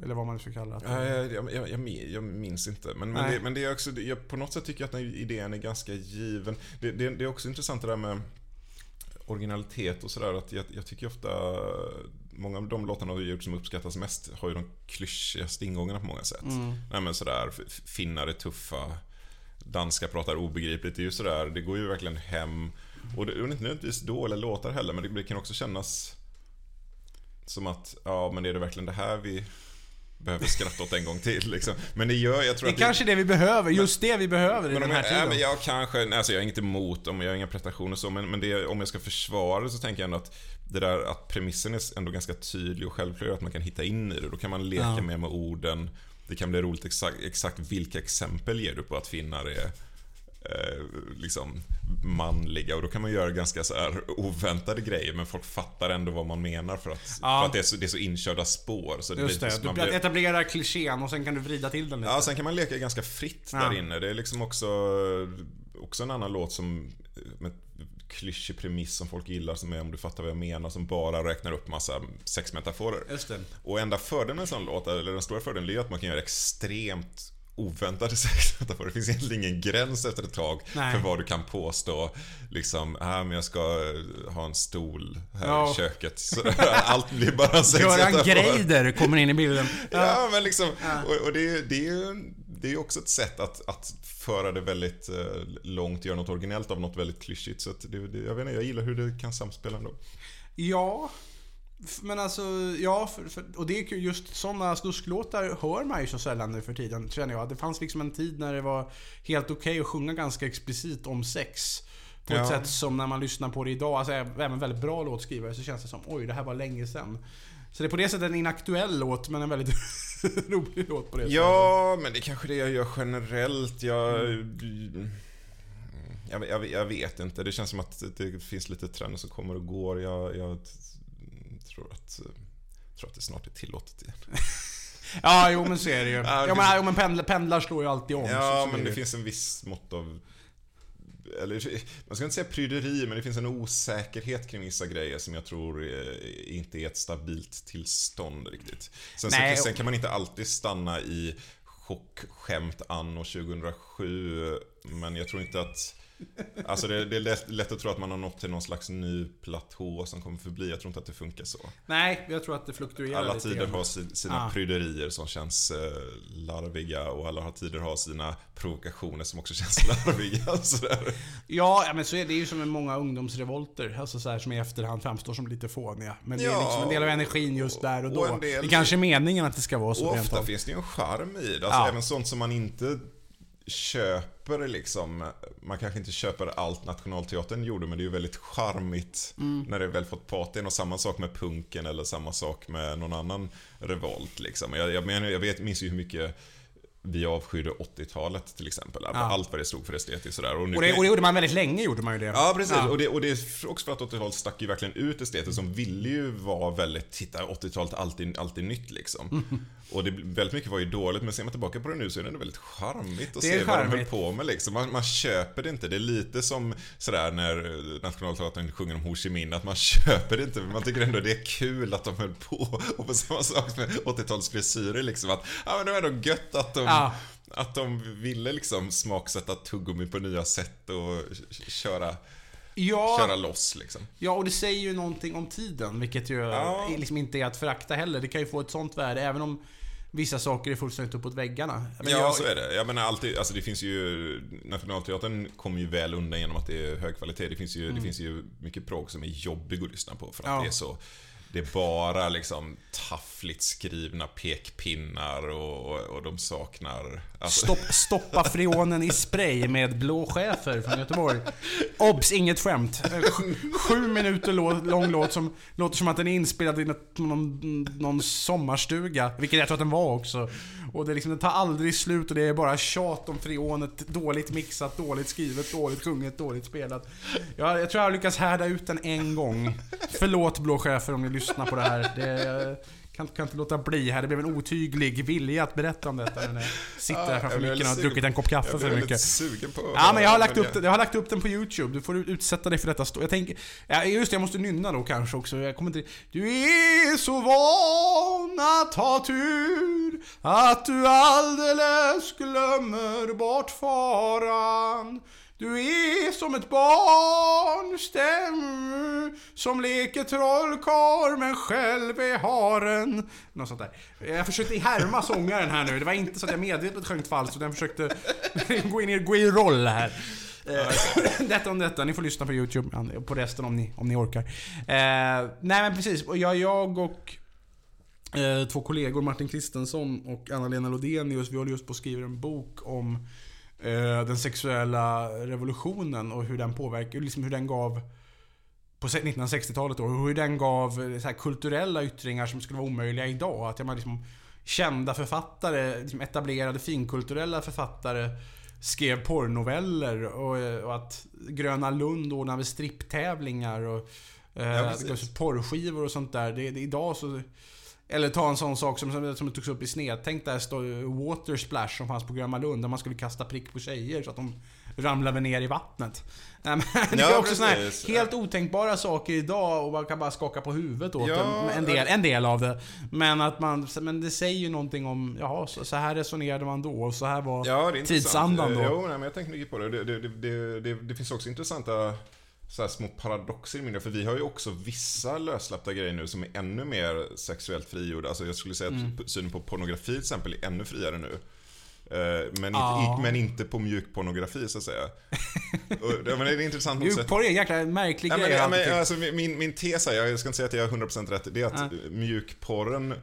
Eller vad man nu ska kalla det. Ja, jag, jag, jag, jag, min- jag minns inte. Men, men, det, men det är också, jag, på något sätt tycker jag att den idén är ganska given. Det, det, det är också intressant det där med originalitet och sådär. Att jag, jag tycker ofta, många av de låtarna har gjort som uppskattas mest har ju de klyschigaste ingångarna på många sätt. Mm. Nej men sådär, finnar är tuffa, danska pratar obegripligt. Det är ju sådär, det går ju verkligen hem. Och det är inte nödvändigtvis dåliga låtar heller, men det, det kan också kännas som att, ja men är det verkligen det här vi behöver skratta åt en gång till liksom. Men det gör, jag tror Det är att kanske det vi behöver. Just det vi behöver i den här tiden. men jag kanske, nej, alltså jag är inte emot, om jag har inga prestationer så, men, men det, om jag ska försvara det så tänker jag ändå att det där att premissen är ändå ganska tydlig och självklar att man kan hitta in i det. Då kan man leka Ja. mer med orden. Det kan bli roligt exakt, exakt vilka exempel ger du på att finnar är eh, liksom manliga och då kan man göra ganska så här oväntade grejer men folk fattar ändå vad man menar för att, Ja. för att det, är så, det är så inkörda spår. Så det Just det. så Du blir, etablerar klichén och sen kan du vrida till den lite. Ja, sen kan man leka ganska fritt Ja. där inne. Det är liksom också, också en annan låt som med klyschig premiss som folk gillar som är om du fattar vad jag menar som bara räknar upp massa sexmetaforer. Och enda fördelen med en sån låt, eller den stora fördelen, är att man kan göra extremt oväntade sexmetaforer. Det finns egentligen ingen gräns efter ett tag Nej. för vad du kan påstå. Liksom, ah, men jag ska ha en stol här Ja. i köket. Så, allt blir bara Göran sexmetaforer. Greider kommer in i bilden. Ja, men liksom, och, och det, det är ju det är också ett sätt att, att föra det väldigt eh, långt, göra något originellt av något väldigt klyschigt. Så det, jag vet inte, jag gillar hur det kan samspela ändå. Ja. Men alltså, ja, för, för, och det är ju just sådana slusklåtar hör man ju så sällan nu för tiden, känner jag. Det fanns liksom en tid när det var helt okej att sjunga ganska explicit om sex. På ett Ja. sätt som när man lyssnar på det idag, alltså även väldigt bra låtskrivare, så känns det som oj, det här var länge sedan. Så det är på det sättet en inaktuell låt, men en väldigt rolig låt på det Ja, men det är kanske det jag gör generellt. Jag... Jag, jag, jag vet inte. Det känns som att det finns lite trender som kommer och går. Jag, jag tror, att, tror att det snart är tillåtet igen. Ja, jo men så är det ju. Ja, Ja, det men, jo, men pendlar, pendlar slår ju alltid om. Ja, så, så men är det ju. finns en viss mått av... Eller, man ska inte säga pryderi, men det finns en osäkerhet kring vissa grejer som jag tror eh, inte är ett stabilt tillstånd riktigt. Sen, Nej, och- sen kan man inte alltid stanna i chockskämt anno 2007, men jag tror inte att... Alltså det, det är lätt, lätt att tro att man har nått till någon slags ny platå som kommer förbli. Jag tror inte att det funkar så. Nej, jag tror att det fluktuerar Alla lite tider grann. har si- sina Ah. pryderier som känns eh, larviga och alla tider har sina provokationer som också känns larviga. Sådär. Ja, men så är det ju som med många ungdomsrevolter. Alltså så här, som i efterhand framstår som lite fåniga. Men det är Ja, liksom en del av energin just där och då. och del- Det kanske är meningen att det ska vara så Och ofta finns det ju en charm i det. Alltså Ja. även sånt som man inte köper liksom. Man kanske inte köper allt Nationalteatern gjorde men det är ju väldigt charmigt Mm. när det väl fått patin. Och samma sak med punken eller samma sak med någon annan revolt liksom. Jag, jag, menar, jag vet, minns ju hur mycket vi avskydde 80-talet till exempel. Allt vad det stod för estetiskt sådär. Och nu Och det, och det gjorde man väldigt länge, gjorde man ju det. Ja, precis. Ja. Och, det, och det är också för att 80-talet stack ju verkligen ut estetiskt som ville ju vara väldigt, titta 80-talet alltid, alltid nytt liksom. Och det, väldigt mycket var ju dåligt, men ser man tillbaka på det nu så är det väldigt charmigt att se vad de höll charmigt. på med liksom. Man, man köper det inte. Det är lite som sådär när eh, Nationalteatern sjunger om Ho Chi Minh, att man köper det inte, men man tycker ändå det är kul att de höll på. Och på samma sak med 80-talsfrisyrer liksom, att ja men det var ändå gött att de Ja. att de ville liksom smaksätta tuggummi på nya sätt och köra, Ja, köra loss liksom. ja, och det säger ju någonting om tiden, vilket ju Ja. liksom inte är att förakta heller. Det kan ju få ett sånt värde, även om vissa saker är fullständigt uppåt väggarna. Men ja, jag, så är det. Jag menar alltid, alltså det finns ju, Nationalteatern kommer ju väl undan genom att det är hög kvalitet. Det finns ju, det finns ju mycket prog som är jobbig att lyssna på för att Mm. Ja. det är så det är bara liksom taffligt skrivna pekpinnar och, och de saknar... Alltså, Stopp, stoppa freonen i spray med blå chefer från Göteborg. Obs, inget skämt. Sju- minuter lång låt som låter som att den är inspelad i någon, någon sommarstuga. Vilket jag tror att den var också. Och det, liksom, det tar aldrig slut och det är bara tjat om freonet. Dåligt mixat, dåligt skrivet, dåligt sjunget, dåligt spelat. Jag, jag tror jag har lyckats härda ut den en gång. Förlåt blå chefer om ni lyssnar på det här. Det, kan, kan inte låta bli här. Det blev en otydlig vilja att berätta om detta när jag sitter här framför jag micken och har druckit en kopp kaffe jag för mycket. väldigt sugen på Ja men jag har lagt upp, den, jag har lagt upp den på YouTube. Du får utsätta dig för detta. Jag tänker... Ja, just det, jag måste nynna då kanske också. Jag kommer inte... Du är så van att ha tur att du alldeles glömmer bort faran. Du är som ett barn stäm som leker trollkarl men själv är haren. Något sånt där. Jag försökte härma sångaren här nu. Det var inte så att jag medvetet sjöng falskt utan jag försökte gå in i, gå i roll här. Eh, detta om detta, ni får lyssna på YouTube, på resten om ni, om ni orkar. Eh, nej men precis, och jag, jag och eh, två kollegor, Martin Kristensson och Anna-Lena Lodenius, vi håller just på att skriva en bok om den sexuella revolutionen och hur den påverkar, liksom hur den gav på 1960-talet då, hur den gav eh, så kulturella yttringar som skulle vara omöjliga idag. Att menar, liksom, kända författare, liksom etablerade finkulturella författare skrev porrnoveller och, eh, och att Gröna Lund ordnade stripptävlingar och eh, Ja, gavs porrskivor och sånt där. Det, det, idag så... Eller ta en sån sak som, som, som togs upp i sned. Tänk där Water Splash som fanns på Gröna Lund där man skulle kasta prick på tjejer så att de ramlade ner i vattnet. Nej, men det Ja, är också såna här helt otänkbara saker idag och man kan bara skaka på huvudet åt Ja, dem. En del, en del av det. Men att man, men det säger ju någonting om, jaha, så, så här resonerade man då och så här var Ja, tidsandan då. Jo, nej, men jag tänker mycket på. Det, det, det, det. det finns också intressanta så här små paradoxer i min För vi har ju också vissa lössläppta grejer nu som är ännu mer sexuellt frigjorda. Alltså jag skulle säga Mm. att synen på pornografi till exempel är ännu friare nu. Eh, Men, Ja. inte, men inte på mjuk pornografi så att säga. Och, ja, men det är intressant motsättning. Mjukporr är en jäkla märklig Ja, grej. ja, men, alltså, min, min tes här, jag ska inte säga att jag har 100% rätt, det är att eh, mjukporren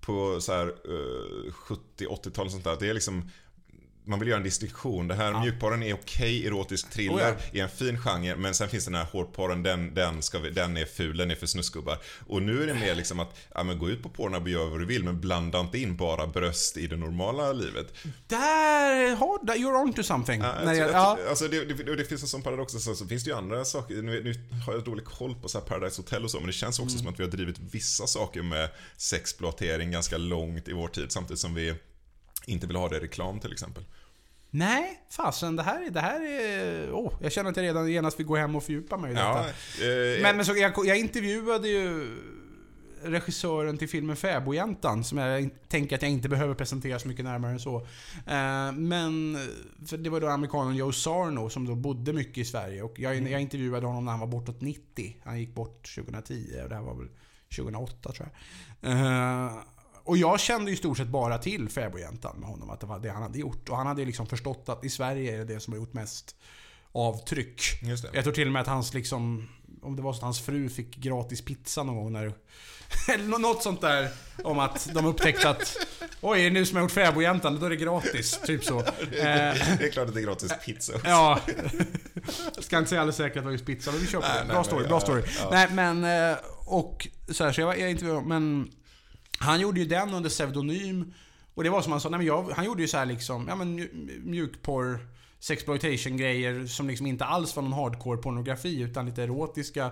på så här, eh, 70-80-talet och sånt där, det är liksom man vill göra en distinktion. Det här mjukporren är okej erotisk thriller, Oh ja. är en fin genre, men sen finns den här hårdporren, den, den, ska vi, den är ful, den är för snusgubbar. Och nu är det mer liksom att, ja men gå ut på Pornhub och gör vad du vill, men blanda inte in bara bröst i det normala livet. Där har där- you're on to something. Ja, När jag, ja. alltså det, det, det finns en sån paradox, så, så finns det ju andra saker. Nu, nu har jag dålig koll på så Paradise Hotel och så, men det känns också Mm. som att vi har drivit vissa saker med sexploatering ganska långt i vår tid, samtidigt som vi inte vill ha det i reklam till exempel. Nej, fasen det här, är- det här är... Åh, jag känner att jag redan genast vill gå hem och fördjupa mig i detta. Ja, eh, Men, men så, jag, jag intervjuade ju regissören till filmen Fäbodjäntan, som jag tänker att jag inte behöver presentera så mycket närmare än så. Eh, men, för det var då amerikanen Joe Sarno som då bodde mycket i Sverige. Och jag, jag intervjuade honom när han var bortåt 90. Han gick bort 2010 och det här var väl 2008 tror jag. Och jag kände ju i stort sett bara till Fäbodjäntan med honom, att det var det han hade gjort. Och han hade ju liksom förstått att i Sverige är det det som har gjort mest avtryck. Jag tror till och med att hans liksom... Om det var så att hans fru fick gratis pizza någon gång när... Eller nå- något sånt där om att de upptäckte att... Oj, är det nu som jag gjort Fäbodjäntan? Då är det gratis. Typ så. Eh, Det är klart att det är gratis pizza också. Ja. Ska inte säga alldeles säkert att det var just pizza, men vi kör på det. Bra story, bra story. Nej, men... eh, Och så här, så jag, jag intervjuade, men... Han gjorde ju den under pseudonym. Och det var som han sa, nej men jag, han gjorde ju så här liksom, ja men mjukporr, sexploitation grejer som liksom inte alls var någon hardcore pornografi utan lite erotiska.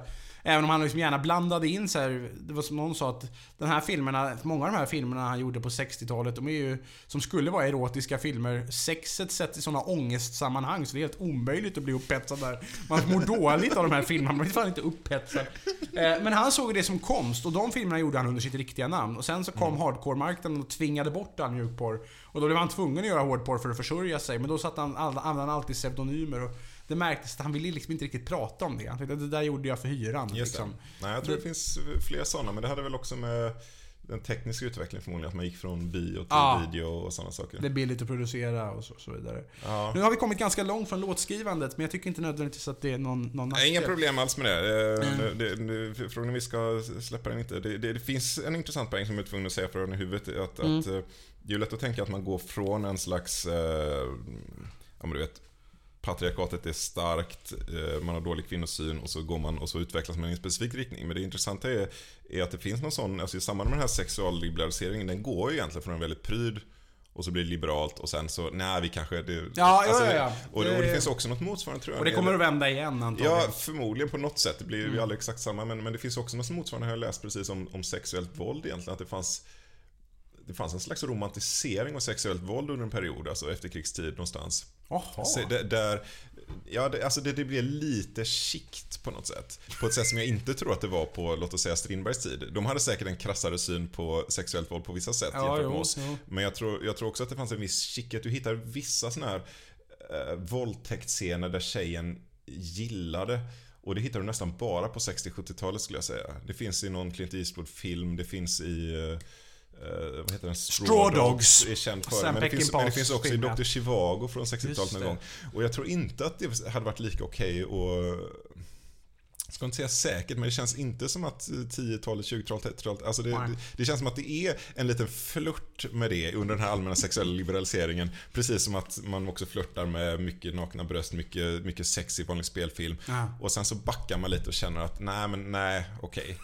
Även om han liksom gärna blandade in så här, det var som någon sa att den här filmerna, många av de här filmerna han gjorde på 60-talet, de är ju, som skulle vara erotiska filmer, sexet sätts i sådana ångestsammanhang så det är helt omöjligt att bli upphetsad där. Man mår dåligt av de här filmerna, man blir fan inte upphetsad. Eh, Men han såg det som konst och de filmerna gjorde han under sitt riktiga namn. Och sen så kom hardcore-marknaden och tvingade bort all mjukporr. Och då blev han tvungen att göra hårdporr för att försörja sig. Men då satt han, använde han alltid pseudonymer. Och det märktes att han ville liksom inte riktigt prata om det. Han tänkte, det där gjorde jag för hyran. Just liksom. Nej, jag tror det, Det- finns fler sådana, men det hade väl också med den tekniska utvecklingen förmodligen, att man gick från bio till Ja. video och sådana saker. Det är billigt att producera och så, så vidare. Ja. Nu har vi kommit ganska långt från låtskrivandet, men jag tycker inte nödvändigtvis att det är någon, någon Nej, Inga nackdel. problem alls med det. Eh, Mm. det, det frågan om vi ska släppa den inte. Det, det, det finns en intressant poäng som jag är tvungen att säga för den i huvudet. Att, Mm. att, eh, det är ju lätt att tänka att man går från en slags, eh, ja men du vet, patriarkatet är starkt, eh, man har dålig kvinnosyn och så går man och så utvecklas man i en specifik riktning. Men det intressanta är, är att det finns någon sån, alltså i samband med den här sexualliberaliseringen, den går ju egentligen från en väldigt pryd och så blir det liberalt och sen så, nej vi kanske... Det, Ja, ja, ja, ja. Och, det, och det finns också något motsvarande tror jag. Och det kommer att vända igen antagligen. Ja, förmodligen på något sätt. Det blir ju Mm. aldrig exakt samma. Men, men det finns också något motsvarande, har jag läst precis om, om sexuellt våld egentligen. Att det fanns, det fanns en slags romantisering av sexuellt våld under en period, alltså efterkrigstid någonstans. Det, där, ja, det, alltså det, det blir lite skikt på något sätt. På ett sätt som jag inte tror att det var på, låt oss säga, Strindbergs tid. De hade säkert en krassare syn på sexuellt våld på vissa sätt Ja, jämfört jo, med oss. jo. Men jag tror, jag tror också att det fanns en viss skickhet. Du hittar vissa sådana här eh, våldtäktsscener där tjejen gillade och det hittar du nästan bara på 60-70-talet skulle jag säga. Det finns i någon Clint Eastwood-film, det finns i eh, eh, vad heter den? Straw Dogs. är känd för. Sam Men det, finns, men det finns också i. Dr. Chivago från 60-talet Just någon gång. Och jag tror inte att det hade varit lika okej och jag ska inte säga säkert, men det känns inte som att 10-talet, 20-talet, 30-talet, alltså det, det, det känns som att det är en liten flört med det under den här allmänna sexuella liberaliseringen. Precis som att man också flörtar med mycket nakna bröst, mycket, mycket sex i vanlig spelfilm. Ja. Och sen så backar man lite och känner att nej men nej, okej.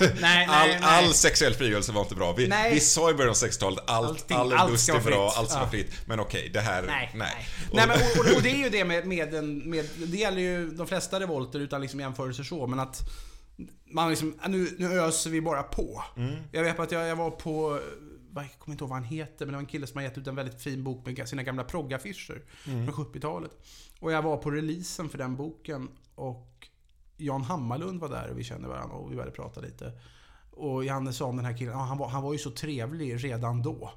Nej, All, nej. all sexuell frigörelse var inte bra. Vi, Nej. vi sa i början av 60-talet allt, Allting- all allt lust är vara bra, allt ska vara Ja. fritt. Men okej, det här, Nej, nej. nej. Och- nej men, och, och, det är ju det med, med, en, med Det gäller ju de flesta revolter utan liksom jämförelser så, men att man liksom, nu, nu öser vi bara på. Mm. Jag vet att jag, jag var på, jag kommer inte ihåg vad han heter, men det var en kille som har gett ut en väldigt fin bok med sina gamla proggaffischer Mm. från 70-talet. Och jag var på releasen för den boken och Jan Hammarlund var där och vi kände varandra och vi började prata lite. Och Janne sa om den här killen, han, var, han var ju så trevlig redan då.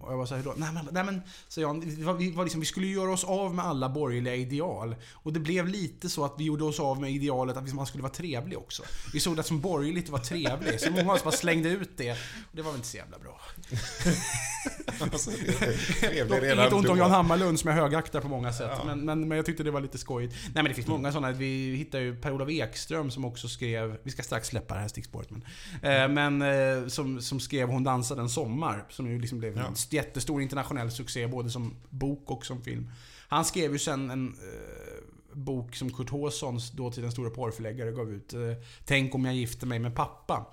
Och jag var såhär, då? Nej men, nej men, så Jan, vi, var, liksom, vi skulle göra oss av med alla borgerliga ideal. Och det blev lite så att vi gjorde oss av med idealet att man skulle vara trevlig också. Vi såg det som borgerligt att vara trevlig, så många av oss bara slängde ut det. Och det var väl inte så jävla bra. Alltså, inget ont om. Jan Hammarlund som jag högaktar på många sätt. Ja. Men, men, men jag tyckte det var lite skojigt. Nej men det finns många sådana. Vi hittade ju Per-Olof Ekström som också skrev, vi ska strax släppa det här stickspåret men. Eh, men eh, som, som skrev Hon dansade en sommar. Som ju liksom blev Ja. Jättestor internationell succé både som bok och som film. Han skrev ju sen en eh, bok som Kurt Håssons, dåtidens stora porrförläggare, gav ut. Eh, Tänk om jag gifter mig med pappa.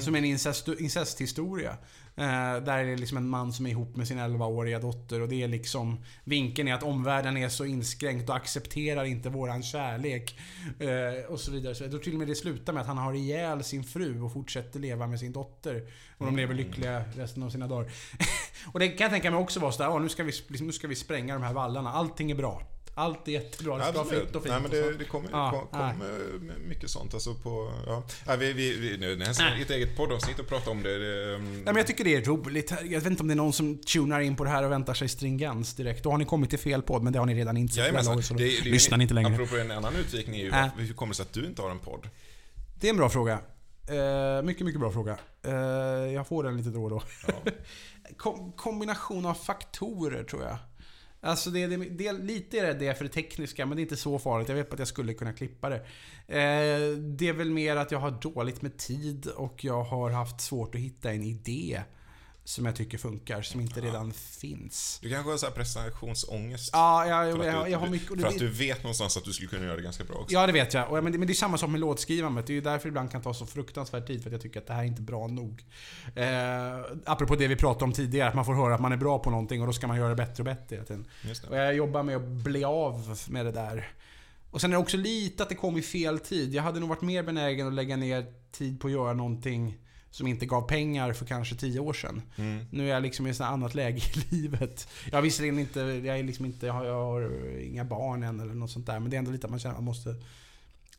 Som är en incest, incesthistoria. Eh, där är det liksom en man som är ihop med sin 11-åriga dotter och det är liksom Vinkeln är att omvärlden är så inskränkt och accepterar inte våran kärlek. Eh, och så vidare. Så tror till och med det slutar med att han har ihjäl sin fru och fortsätter leva med sin dotter. Och de lever lyckliga resten av sina dagar. och det kan jag tänka mig också vara sådär, "Åh, nu, ska vi, liksom, nu ska vi spränga de här vallarna. Allting är bra. Allt är jättebra. Det ska vara fritt och fint. Nej, men det, det kommer Ja, kom, kom, eh, mycket sånt. Alltså på, ja. Ja, vi, vi, vi, nu, det är ett eget poddavsnitt att prata om det. det mm, Nej, men jag tycker det är roligt. Jag vet inte om det är någon som tunar in på det här och väntar sig stringens direkt. Då har ni kommit till fel podd, men det har ni redan insett. Ju- lyssnar ni inte längre. Apropå en annan utvikning är ju Äh. hur kommer det sig att du inte har en podd? Det är en bra fråga. Eh, mycket, mycket bra fråga. Eh, jag får den lite då och då. Ja. Kom, kombination av faktorer, tror jag. Alltså det, det, det, lite är det för det tekniska, men det är inte så farligt. Jag vet att jag skulle kunna klippa det. Eh, det är väl mer att jag har dåligt med tid och jag har haft svårt att hitta en idé som jag tycker funkar, som inte redan finns. Du kanske har så här prestationsångest? Ja, jag, jag, jag, jag har mycket... För att du vet någonstans att du skulle kunna göra det ganska bra också. Ja, det vet jag. Och, men, det, men det är samma sak med låtskrivandet. Det är ju därför det ibland kan ta så fruktansvärd tid, för att jag tycker att det här är inte bra nog. Eh, apropå det vi pratade om tidigare, att man får höra att man är bra på någonting och då ska man göra det bättre och bättre hela tiden. Och jag jobbar med att bli av med det där. Och sen är det också lite att det kom i fel tid. Jag hade nog varit mer benägen att lägga ner tid på att göra någonting som inte gav pengar för kanske tio år sedan. Mm. Nu är jag liksom i ett annat läge i livet. Jag har visserligen inte, jag är liksom inte, jag har, jag har inga barn än eller något sånt där. Men det är ändå lite att man känner att man måste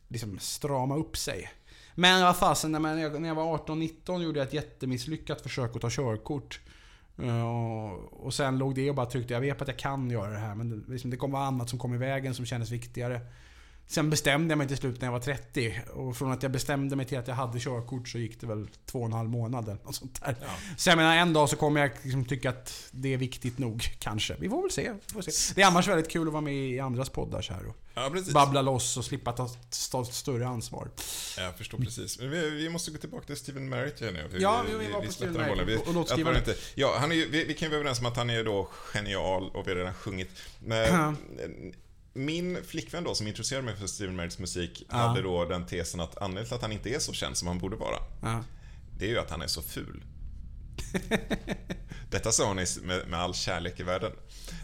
liksom strama upp sig. Men vad fasen, när jag, när jag var 18-19 gjorde jag ett jättemisslyckat försök att ta körkort. Eh, Och, sen låg det och bara tryckte, jag vet att jag kan göra det här men det, liksom, det kom vara annat som kom i vägen som kändes viktigare. Sen bestämde jag mig till slut när jag var 30 och från att jag bestämde mig till att jag hade körkort så gick det väl två och en halv månad eller något sånt där. Ja. Så jag menar en dag så kommer jag liksom tycka att det är viktigt nog, kanske. Vi får väl se. Vi får se. Det är annars väldigt kul att vara med i andras poddar så här och Ja, babbla loss och slippa ta, ta större ansvar. Jag förstår precis. Men vi, vi måste gå tillbaka till Steven Merritt igen nu. Ja, vi, vi var på vi släppte den Merritt och- och Vi- låtskrivare. jag får inte- Ja, han är ju, vi, vi kan ju vara överens om att han är då genial och vi har redan sjungit. Men, min flickvän då som introducerade mig för Steven Merritts musik Ja. hade då den tesen att anledningen till att han inte är så känd som han borde vara, Ja. det är ju att han är så ful. Detta sa hon med, med all kärlek i världen.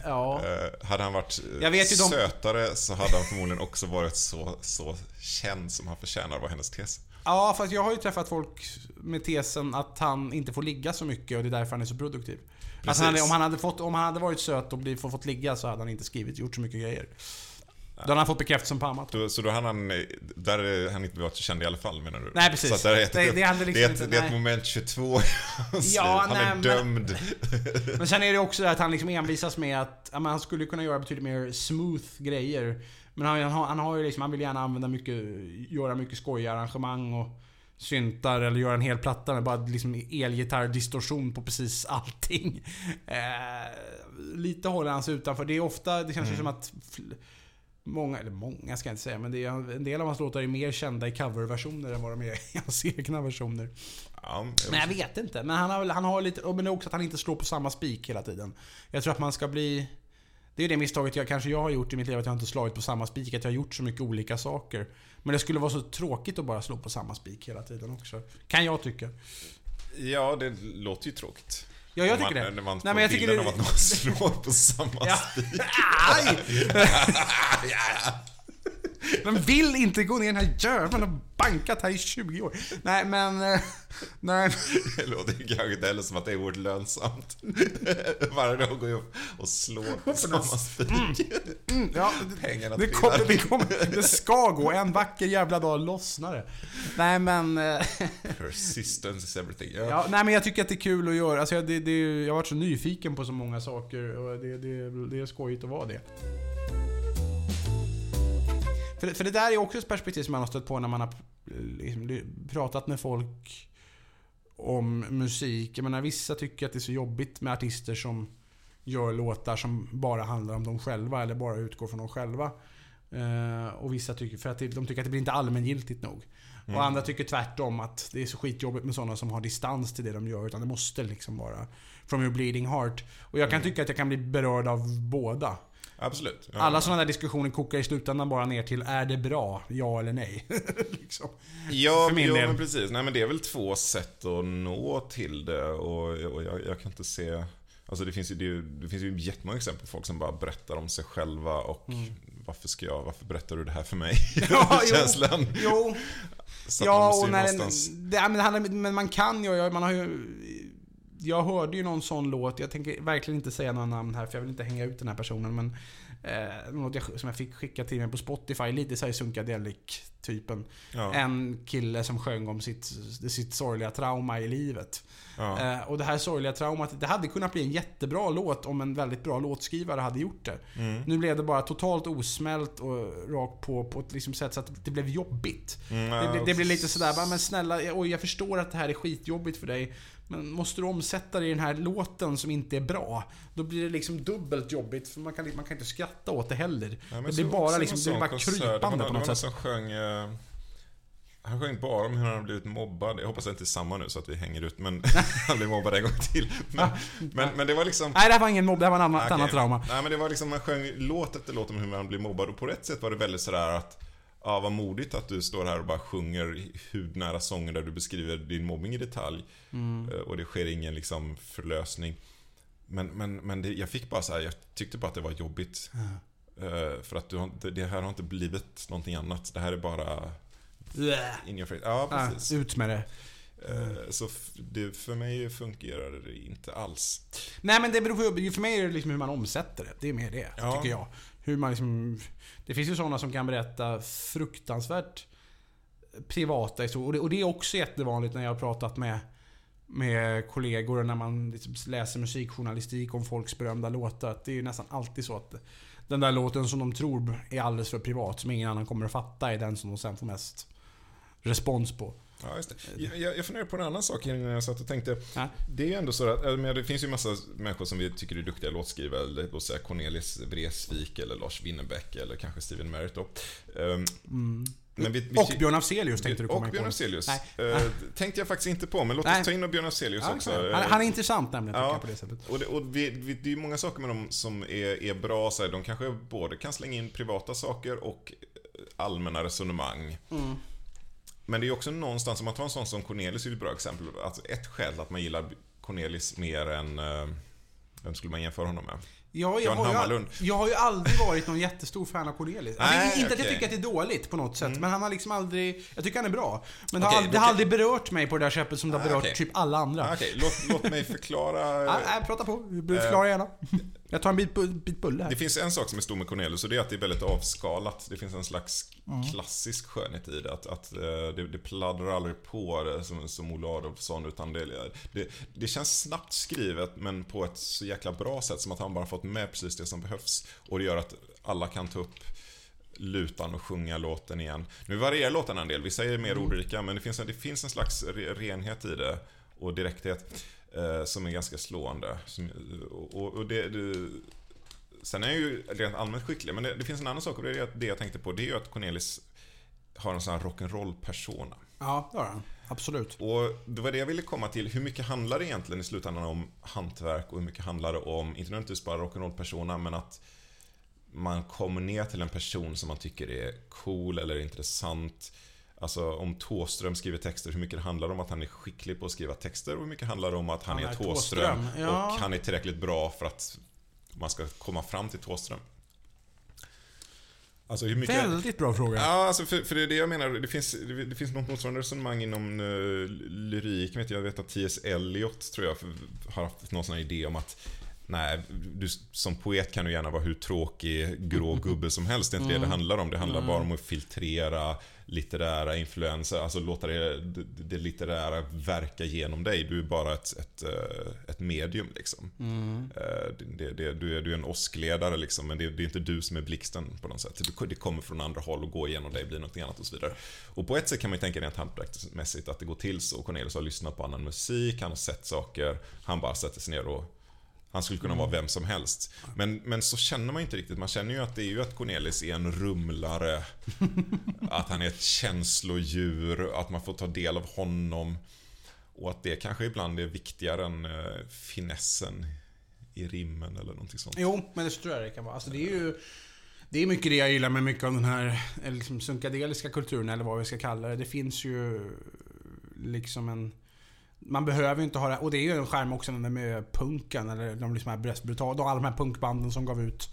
ja. Eh, hade han varit ju de- sötare så hade han förmodligen också varit så, så känd som han förtjänar var hennes tes. Ja, fast jag har ju träffat folk med tesen att han inte får ligga så mycket och det är därför han är så produktiv. Att han, om, han hade fått, om han hade varit söt och blivit, fått ligga så hade han inte skrivit gjort så mycket grejer. Då hade han fått bekräftelse på annat. Då, så då hade han, där är han inte varit så känd i alla fall menar du? Nej, precis. Är ett, Det- det liksom det är ett, inte- det är ett moment 22 i hans Ja. Han nej, är men- dömd. Men sen är det också det att han liksom envisas med att ja, han skulle kunna göra betydligt mer smooth grejer. Men han, han, har, han har ju liksom, han vill gärna använda mycket, göra mycket skojiga arrangemang och syntar eller göra en hel platta med bara liksom elgitarr, distorsion på precis allting. Eh, lite håller han sig utanför. Det är ofta, det känns ju som att Många, eller många ska jag inte säga, men det är, en del av hans låtar är mer kända i coverversioner än vad de är i hans egna versioner. Ja, Men jag vet inte. Men han har, han har lite... Men också att han inte slår på samma spik hela tiden. Jag tror att man ska bli... Det är det misstaget jag kanske jag har gjort i mitt liv, att jag inte slagit på samma spik. Att jag har gjort så mycket olika saker. Men det skulle vara så tråkigt att bara slå på samma spik hela tiden också. Kan jag tycka. ja, det låter ju tråkigt. Ja, jag tycker man, det. När man Nej, men jag tycker det- av att någon slår på samma Ja. spik. Aj! Men vill inte gå ner i den här jäveln och bankat här i 20 år. Nej, men... eh, Nej. Det låter kanske inte heller som att det är oerhört lönsamt. Varje dag går jag och slår på samma spik. Mm, ja, Pengarna det, kommer, det, kommer, det ska gå. En vacker jävla dag lossnar det. Nej men... eh, Persistence is everything. Ja. Ja, nej men jag tycker att det är kul att göra. Alltså, jag- det, det, jag har varit så nyfiken på så många saker och det, det, det är skojigt att vara det. För, för det där är också ett perspektiv som man har stött på när man har liksom, pratat med folk om musik. Jag menar, vissa tycker att det är så jobbigt med artister som gör låtar som bara handlar om dem själva eller bara utgår från dem själva. Eh, och vissa tycker, för att de tycker att det blir inte allmängiltigt nog. Mm. Och andra tycker tvärtom att det är så skitjobbigt med sådana som har distans till det de gör. Utan det måste liksom vara from your bleeding heart. Och jag kan Mm. tycka att jag kan bli berörd av båda. Absolut. Ja. Alla sådana där diskussioner kokar i slutändan bara ner till, är det bra? Ja eller nej? liksom. Ja, för min jo, del. men precis. Nej, men det är väl två sätt att nå till det och, och jag, jag kan inte se... Alltså det finns, ju, det, ju- det finns ju jättemånga exempel på folk som bara berättar om sig själva och varför ska jag, varför berättar du det här för mig? Mm. Ja, jo. Känslan. Jo, Så man ja och när någonstans... det, ja, men, det handlar, men man kan ju, man har ju... Jag hörde ju någon sån låt, jag tänker verkligen inte säga några namn här för jag vill inte hänga ut den här personen men... Eh, något jag, som jag fick skicka till mig på Spotify, lite såhär Sunkadelik-typen. Ja, En kille som sjöng om sitt, sitt sorgliga trauma i livet. ja. Eh, och det här sorgliga traumat, det hade kunnat bli en jättebra låt om en väldigt bra låtskrivare hade gjort det. Mm. Nu blev det bara totalt osmält och rakt på på ett liksom sätt så att det blev jobbigt. Mm, Det, blir- det blir lite sådär, bara, men snälla, oj jag förstår att det här är skitjobbigt för dig. Men måste du omsätta det i den här låten som inte är bra, då blir det liksom dubbelt jobbigt för man kan, man kan inte skratta åt det heller. Men det blir bara liksom, det blir bara krypande på något sätt. som sjöng... eh, Han sjöng bara om hur han hade blivit mobbad. Jag hoppas att det inte är samma nu så att vi hänger ut, men han blev mobbad en gång till. Men, men, men det var liksom... Nej det här var ingen mobb, det här var en annan, ett Okej. annat trauma. Nej men det var liksom, man sjöng låt efter låt om hur man blir mobbad och på rätt sätt var det väldigt sådär att Ja, vad modigt att du står här och bara sjunger hudnära sånger där du beskriver din mobbing i detalj. Mm. Eh, Och det sker ingen liksom förlösning. Men, men, men det, jag fick bara så här, jag tyckte bara att det var jobbigt. Eh, För att du har, det här har inte blivit någonting annat. Det här är bara in your face. Ja, Ah, precis. ut med det. Eh, Så det, för mig fungerar det inte alls. Nej men det beror på, för mig är det liksom hur man omsätter det. Det är mer det, Ja. tycker jag. Hur man liksom, det finns ju sådana som kan berätta fruktansvärt privata historier. Och det, och det är också jättevanligt när jag har pratat med, med kollegor och när man liksom läser musikjournalistik om folks berömda låtar. Att det är ju nästan alltid så att den där låten som de tror är alldeles för privat, som ingen annan kommer att fatta, är den som de sen får mest respons på. Ja, just det. Jag, jag funderar på en annan sak innan jag satt och tänkte. Ja. Det är ju ändå så att, men det finns ju massa människor som vi tycker är duktiga låtskrivare. Låt säga Cornelis Vreeswijk eller Lars Winnerbäck eller kanske Steven Merritt då. Ehm, Men vi, vi, Och Björn Afzelius tänkte du komma och Björn. Afzelius. Eh, tänkte jag faktiskt inte på, men låt oss Nej. ta in Björn Afzelius Ja, också. han, han är intressant nämligen, Ja. jag, på det sättet. Och, det, och vi, vi, det är ju många saker med dem som är, är bra. Så här, de kanske både kan slänga in privata saker och allmänna resonemang. Mm. Men det är ju också någonstans, om man tar en sån som Cornelis är ju ett bra exempel. Alltså ett skäl att man gillar Cornelis mer än... eh, Vem skulle man jämföra honom med? Ja, jag, Jan har ju, Hammarlund. jag har ju aldrig varit någon jättestor fan av Cornelis. Alltså, Nej, inte att jag. Mm. tycker att det är dåligt på något sätt, men han har liksom aldrig... Jag tycker han är bra. Men det, Okej, har, det har aldrig berört mig på det där sättet som det har Ah, berört okej. typ alla andra. Ah, låt, låt mig förklara. Ja, nej, prata på. Förklara gärna. Jag tar en bit, bit bulle här. Det finns en sak som är stor med Cornelius och det är att det är väldigt avskalat. Det finns en slags klassisk skönhet i det. Att, att eh, det, det pladdrar aldrig på det som, som Olle Adolphson utan det, det, det känns snabbt skrivet men på ett så jäkla bra sätt som att han bara fått med precis det som behövs. Och det gör att alla kan ta upp lutan och sjunga låten igen. Nu varierar låtarna en del, vissa är mer ordrika men det finns en, det finns en slags re- renhet i det och direkthet eh, som är ganska slående. Som, och, och det, det, sen är jag ju rent allmänt skicklig, men det, det finns en annan sak och det är att det jag tänkte på, det är ju att Cornelis har en sån här rock'n'roll-persona. Ja, det har han. Absolut. Och det var det jag ville komma till. Hur mycket handlar det egentligen i slutändan om hantverk och hur mycket handlar det om, inte nödvändigtvis bara rock'n'roll-persona, men att man kommer ner till en person som man tycker är cool eller intressant. Alltså om Tåström skriver texter, hur mycket det handlar om att han är skicklig på att skriva texter och hur mycket handlar det om att han, Han är är Tåström, Thåström, ja. och han är tillräckligt bra för att man ska komma fram till Tåström. Alltså hur mycket... Väldigt bra fråga. Ja, alltså för, för det är det jag menar. Det finns, det, det finns något motsvarande resonemang inom uh, lyrik. Vet jag, jag vet att T.S. Eliot, tror jag, har haft någon sån här idé om att Nej, du, som poet kan du gärna vara hur tråkig, grå gubbe som helst. Det är inte det det handlar om. Det handlar bara om att filtrera litterära influenser, alltså låta det, det, litterära verka genom dig. Du är bara ett, ett, eh, ett medium liksom. Eh, Det, det, du, är, du är en åskledare liksom, men det, det är inte du som är blixten på något sätt. Det, kommer från andra håll och går igenom dig, blir något annat och så vidare. Och på ett sätt kan man ju tänka rent hantverksmässigt att det går till så. Cornelius har lyssnat på annan musik, han har sett saker, han bara sätter sig ner och Han skulle kunna vara vem som helst. Men, men så känner man inte riktigt. Man känner ju att det är ju att Cornelis är en rumlare. att han är ett känslodjur. Att man får ta del av honom. Och att det kanske ibland är viktigare än eh, finessen i rimmen eller någonting sånt. Jo, men det tror jag det kan vara. Alltså, det är ju... Det är mycket det jag gillar med mycket av den här eh, liksom, sunkadeliska kulturen, eller vad vi ska kalla det. Det finns ju liksom en... Man behöver ju inte ha det. Och det är ju en skärm också med punken, eller de liksom här bröstbrutala, alla de här punkbanden som gav ut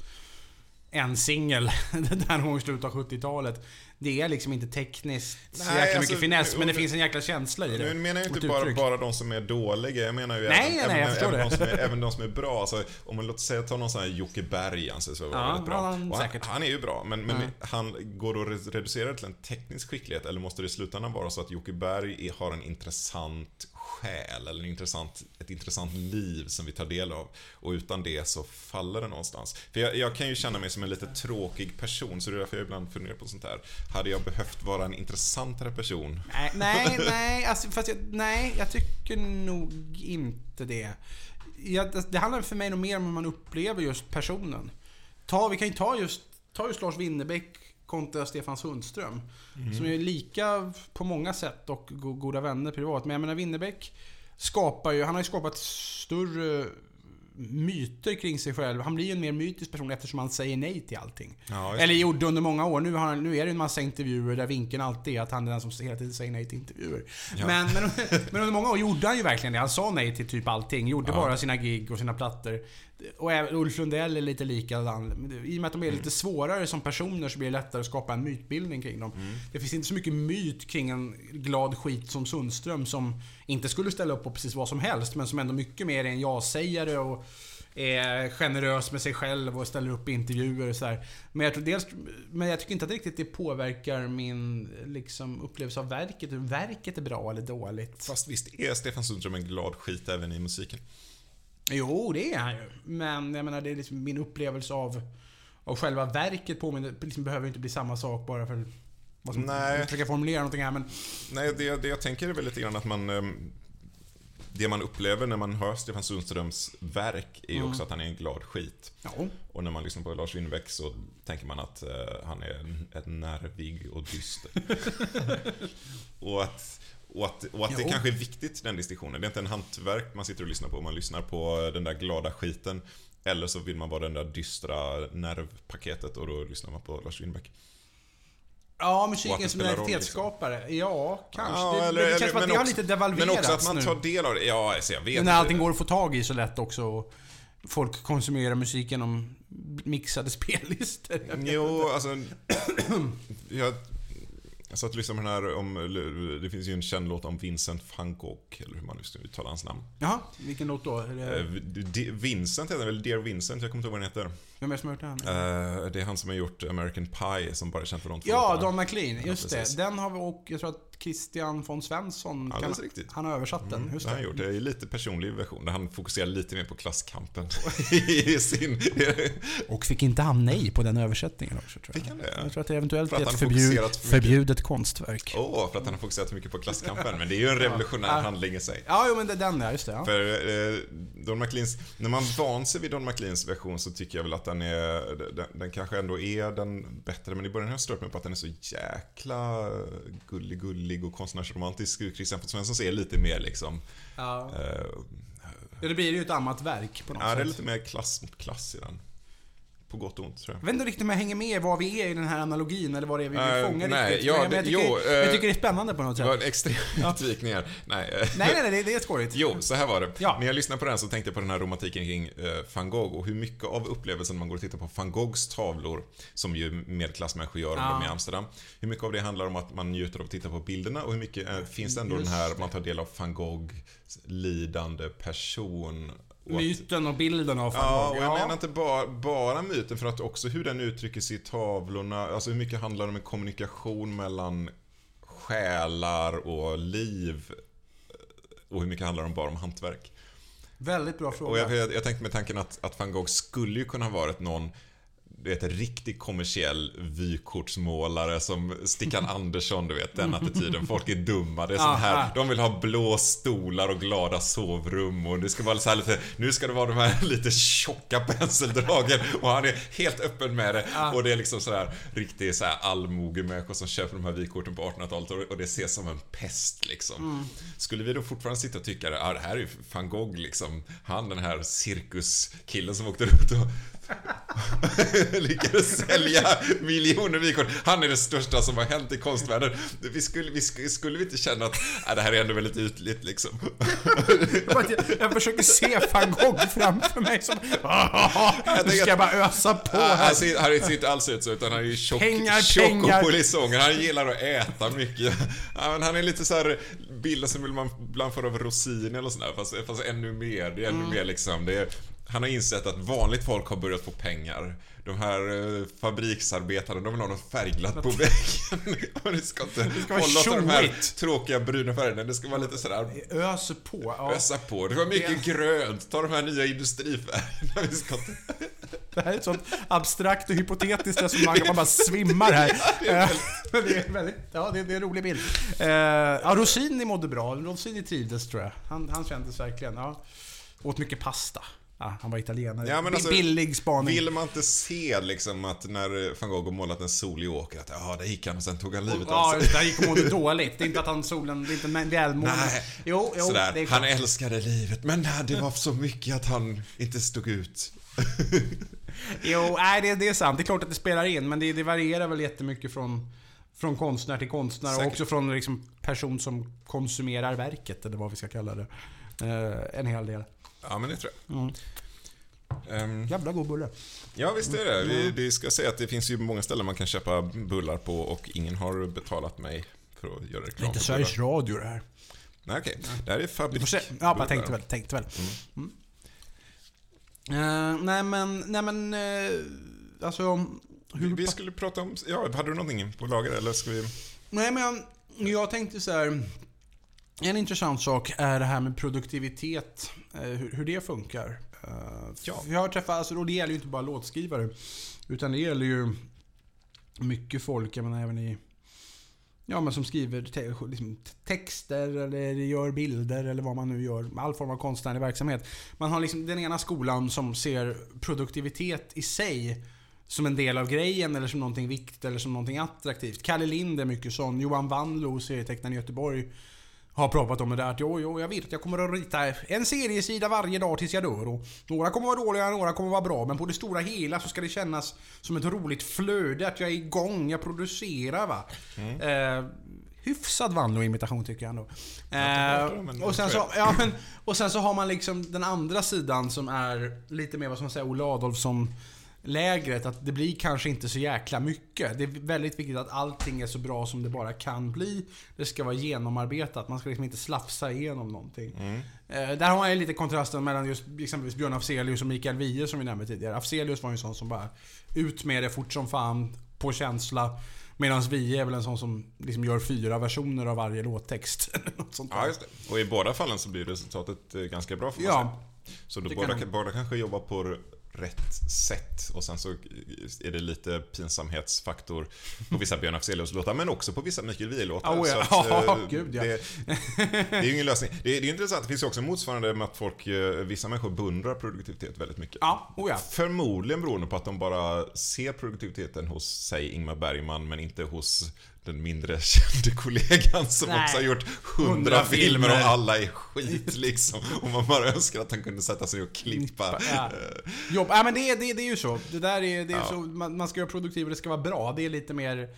en singel där någon gång i slutet av 70-talet. Det är liksom inte tekniskt så jäkla alltså, mycket finess, men det finns en jäkla känsla i det. Nu menar jag inte bara, bara de som är dåliga, jag menar ju Nej, även, nej, även, även, det. de som är, även de som är bra. Alltså, om man låt säga ta någon sån här Jocke Berg anses vara Ja, väldigt bra. han- han, han är ju bra, men, men Ja. han går då att reducera till en teknisk skicklighet eller måste det i slutändan vara så att Jocke Berg har en intressant själ eller en intressant, ett intressant liv som vi tar del av. Och utan det så faller det någonstans. För jag, jag kan ju känna mig som en lite tråkig person, så det är därför jag ibland funderar på sånt här. Hade jag behövt vara en intressantare person? Nej, nej, nej, alltså, fast jag, nej, jag tycker nog inte det. Jag, det handlar för mig nog mer om hur man upplever just personen. Ta, vi kan ju ta just, ta just Lars Winnerbäck kontra Stefan Sundström. Som är lika på många sätt och go- goda vänner privat. Men jag menar Winnerbäck skapar ju, han har ju skapat större myter kring sig själv. Han blir ju en mer mytisk person eftersom han säger nej till allting. Ja, Eller gjorde under många år. Nu, har nu är det en massa intervjuer där vinkeln alltid är att han är den som hela tiden säger nej till intervjuer. Ja. Men, men, men under många år gjorde han ju verkligen det. Han sa nej till typ allting. Gjorde Ja. bara sina gig och sina plattor. Och även Ulf Lundell är lite likadan. I och med att de är lite svårare som personer så blir det lättare att skapa en mytbildning kring dem. Det finns inte så mycket myt kring en glad skit som Sundström som inte skulle ställa upp på precis vad som helst men som ändå mycket mer är en ja-sägare och är generös med sig själv och ställer upp i intervjuer och sådär. Men jag tror dels, men jag tycker inte att riktigt det påverkar min liksom, upplevelse av verket. Hur verket är bra eller dåligt. Fast visst är Stefan Sundström en glad skit även i musiken? Jo, det är han ju. Men jag menar, det är liksom min upplevelse av, av själva verket påminner, liksom behöver inte bli samma sak bara för vad som, Nej. Jag försöker formulera någonting här men... Nej, det, det jag tänker är väl lite grann att man... ehm, Det man upplever när man hör Stefan Sundströms verk är ju Mm. också att han är en glad skit. Ja. Och när man lyssnar på Lars Winnerbäck så tänker man att eh, han är en, en nervig och dyster. och att, och att, och att det kanske är viktigt, den distinktionen. Det är inte en hantverk man sitter och lyssnar på. Man lyssnar på den där glada skiten. Eller så vill man vara den där dystra nervpaketet och då lyssnar man på Lars Winnerbäck. Ja, musiken det som identitetsskapare. Ja, kanske. Ja, det, eller- det eller- känns som att men det har lite devalverats Men också att man nu. tar del av det. Ja, alltså jag vet när inte. allting går att få tag i så lätt också. Folk konsumerar musik genom mixade spellistor. Jo, alltså... Jag, jag satt och lyssnade på den här om... Det finns ju en känd låt om Vincent van Gogh, eller hur man nu ska uttala hans namn. Jaha, vilken låt då? Det, Eh, D- Vincent heter den väl? Dear Vincent, jag kommer inte ihåg vad den heter. vem är det som har gjort den? Eh, Det är han som har gjort American Pie, som bara är känd för de två Ja, låtarna. Don McLean. Just precis. det. Den har vi och jag tror att Christian von Svensson Alldeles kan, riktigt. Han har översatt den. Mm, Just det har han gjort. Det är en lite personlig version, där han fokuserar lite mer på klasskampen i sin... Och fick inte han nej på den översättningen också tror jag. Fick han det? Jag tror att det eventuellt För att är ett han förbjud, förbjudet konstverk. Åh, för att han har fokuserat mycket på klasskampen. Men det är ju en revolutionär Ja. handling i sig. Ja, jo men det är den ja, just det. Ja. För eh, Don McLeans, när man van sig vid Don McLeans version så tycker jag väl att den är, den, den kanske ändå är den bättre. Men i början har jag stört mig på att den är så jäkla gullig, gullig och konstnärsromantisk. Christian von Svenssons är lite mer liksom, Ja. eh, ja, det blir ju ett annat verk på något ja, det är sätt. lite mer klass mot klass i den. På gott och ont tror jag. Jag vet inte riktigt om jag hänger med var vi är i den här analogin eller vad det är vi vill Eh, fånga nej, riktigt. ja, men, jag, det- tycker, jo, eh, jag tycker det är spännande på något Det sätt. var en extrem utvikningar. Nej, eh, Nej, nej, nej, det, det är skojigt. Jo, så här var det. Ja. När jag lyssnade på den så tänkte jag på den här romantiken kring eh, van Gogh och hur mycket av upplevelsen man går och tittar på van Goghs tavlor, som ju medelklassmänniskor gör om Ja. de är i Amsterdam. Hur mycket av det handlar om att man njuter av att titta på bilderna och hur mycket eh, finns det ändå Just den här, det. man tar del av van Goghs lidande person. Myten och bilden av van Ja, Gogh. och jag menar inte bara, bara myten för att också hur den uttrycker sig i tavlorna, alltså hur mycket handlar det om en kommunikation mellan själar och liv och hur mycket handlar det bara om hantverk. Väldigt bra fråga. Och jag, jag, jag tänkte med tanken att, att van Gogh skulle ju kunna ha varit någon du vet, en riktigt kommersiell vykortsmålare som Stickan Andersson, du vet, den attityden. Folk är dumma, det är sån här, de vill ha blå stolar och glada sovrum och det ska vara så lite, nu ska det vara de här lite tjocka penseldragen och han är helt öppen med det. Och det är liksom sådär riktig så här allmogemänniskor som köper de här vykorten på 1800-talet och- och det ses som en pest liksom. Skulle vi då fortfarande sitta och tycka att ah, det här är ju van Gogh liksom, han den här cirkuskillen som åkte runt och lyckades sälja miljoner vykort. Han är det största som har hänt i konstvärlden. Vi skulle, vi skulle, skulle vi inte känna att ah, det här är ändå väldigt ytligt liksom? Jag, jag försöker se van Gogh framför mig som... Nu ska jag bara ösa på Ah, här. Han ser, han ser inte alls ut så, utan han är ju tjock, Pengar, tjock pengar. och polisonger. Han gillar att äta mycket. Han är lite så här bilden som vill man ibland få över rosin eller sådär, fast, fast ännu mer. Det är ännu mer liksom. Det är, han har insett att vanligt folk har börjat få pengar. De här eh, fabriksarbetarna, de vill ha något färgglatt på väggen. Och det ska inte ska vara hålla åt de här tjoigt. tråkiga bruna färgerna. Det ska vara lite sådär Öser på. Ja. ösa på. Det vara mycket Det- grönt. Ta de här nya industrifärgerna. Vi ska inte... Det här är ett sånt abstrakt och hypotetiskt resonemang man bara svimmar här. Eh, Men det är väldigt, ja det är, det är en rolig bild. Eh, Ja, Rossini mådde bra. Rossini trivdes tror jag. Han, han kändes verkligen, ja. Åt mycket pasta. Ja, han var italienare. Ja, men alltså, Billig spaning. Vill man inte se liksom att när van Gogh målat en sol i åker att ja, där gick han och sen tog han livet av Ja, sig. det. Han gick och mådde dåligt. Det är inte att han solen, det är inte en välmående. Nej, Jo, jo, Sådär. det är Han älskade livet, men nej, det var så mycket att han inte stod ut. Jo, nej, det, det är sant. Det är klart att det spelar in, men det, det varierar väl jättemycket från, från konstnär till konstnär och Säkert. också från liksom person som konsumerar verket, eller vad vi ska kalla det. Eh, en hel del. Ja, men det tror jag. Mm. Ehm, Jävla god bulle. ja, visst är det. Vi, vi ska säga att det finns ju många ställen man kan köpa bullar på och ingen har betalat mig för att göra reklam Inte för Sveriges bullar. Radio det här. Nej, okej. Det här är Vi får Fabrik se. Ja, jag tänkte väl. Tänkte väl. Mm. Eh, nej men, nej men, uh, alltså... Hur, Vi skulle prata om... Ja, hade du någonting på lager eller ska vi... Nej men jag, jag tänkte så här. En intressant sak är det här med produktivitet. eh, Hur, hur det funkar. Eh, Ja. Jag har träffat, alltså, och det gäller ju inte bara låtskrivare. Utan det gäller ju mycket folk, jag menar även i... Ja men som skriver te, liksom, texter eller gör bilder eller vad man nu gör. All form av konstnärlig verksamhet. Man har liksom den ena skolan som ser produktivitet i sig som en del av grejen eller som någonting viktigt eller som någonting attraktivt. Kalle Lind är mycket sån. Johan Wanlo, serietecknaren i Göteborg, har pratat om det där att jo, jo, jag vet att jag kommer att rita en seriesida varje dag tills jag dör. Och några kommer vara dåliga, några kommer vara bra. Men på det stora hela så ska det kännas som ett roligt flöde, att jag är igång, jag producerar va. Eh, hyfsad Wanlo-imitation tycker jag ändå. Eh, och, sen så, ja, men, och sen så har man liksom den andra sidan som är lite mer, vad ska man säga, Olle Adolfsson lägret att det blir kanske inte så jäkla mycket. Det är väldigt viktigt att allting är så bra som det bara kan bli. Det ska vara genomarbetat. Man ska liksom inte slafsa igenom någonting. Eh, där har man ju lite kontrasten mellan just exempelvis Björn Afzelius och Mikael Wiehe som vi nämnde tidigare. Afzelius var ju en sån som bara ut med det fort som fan, på känsla. Medan Wiehe är väl en sån som liksom gör fyra versioner av varje låttext. Något sånt. Ja, just det. Och i båda fallen så blir resultatet eh, ganska bra får man Ja. säga. Så båda, båda kanske jobbar på rätt sätt och sen så är det lite pinsamhetsfaktor på vissa Björn Afzelius-låtar men också på vissa Mikael Wiehe-låtar. Oh, ja. Att, Ja, gud, ja. det, det är ju ingen lösning. Det är, det är intressant, det finns ju också motsvarande med att folk, eh, vissa människor beundrar produktivitet väldigt mycket. Ja, oh ja. Förmodligen beroende på att de bara ser produktiviteten hos, säg Ingmar Bergman, men inte hos den mindre kände kollegan som Nej. också har gjort hundra Hundra filmer och filmer. alla är skit liksom. Och man bara önskar att han kunde sätta sig och klippa. Ja. Eh, Jobb. Ja, men det, det, det är ju så. Det där är, det är Ja. så man, man ska vara produktiv och det ska vara bra. Det är lite mer...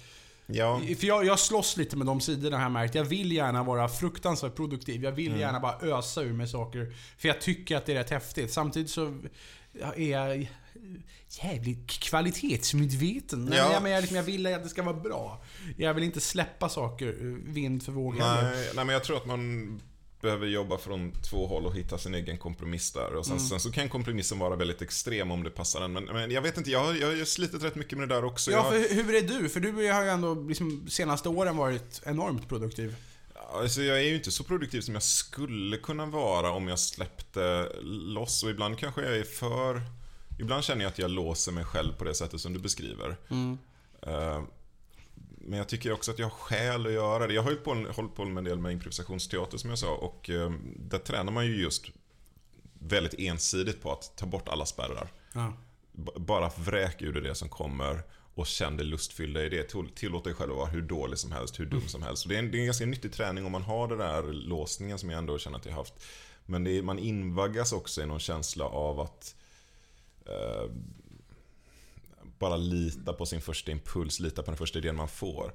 Ja, För jag, jag slåss lite med de sidorna har jag märkt. Jag vill gärna vara fruktansvärt produktiv. Jag vill Mm. gärna bara ösa ur mig saker. För jag tycker att det är rätt häftigt. Samtidigt så är jag jävligt kvalitetsmedveten. Ja. Jag, men jag, liksom, jag vill att det ska vara bra. Jag vill inte släppa saker eh, vind för våg nej, nej, men jag tror att man behöver jobba från två håll och hitta sin egen kompromiss där. Och sen, Mm. sen så kan kompromissen vara väldigt extrem om det passar en. Men, men jag vet inte, jag, har- jag har slitit rätt mycket med det där också. Ja, jag, för hur är du? För du har ju ändå liksom, senaste åren varit enormt produktiv. Alltså jag är ju inte så produktiv som jag skulle kunna vara om jag släppte loss och ibland kanske jag är för ibland känner jag att jag låser mig själv på det sättet som du beskriver. Mm. Eh, Men jag tycker också att jag har skäl att göra det. Jag har ju på, hållit på med en del med improvisationsteater som jag sa och eh, där tränar man ju just väldigt ensidigt på att ta bort alla spärrar. B- bara vräk ur dig det som kommer och känn det lustfyllda i det. Till- Tillåt dig själv att vara hur dålig som helst, hur dum som helst. Och det, är en, det är en ganska nyttig träning om man har den där låsningen som jag ändå känner att jag har haft. Men det är, man invaggas också i någon känsla av att eh, bara lita på sin första impuls, lita på den första idén man får.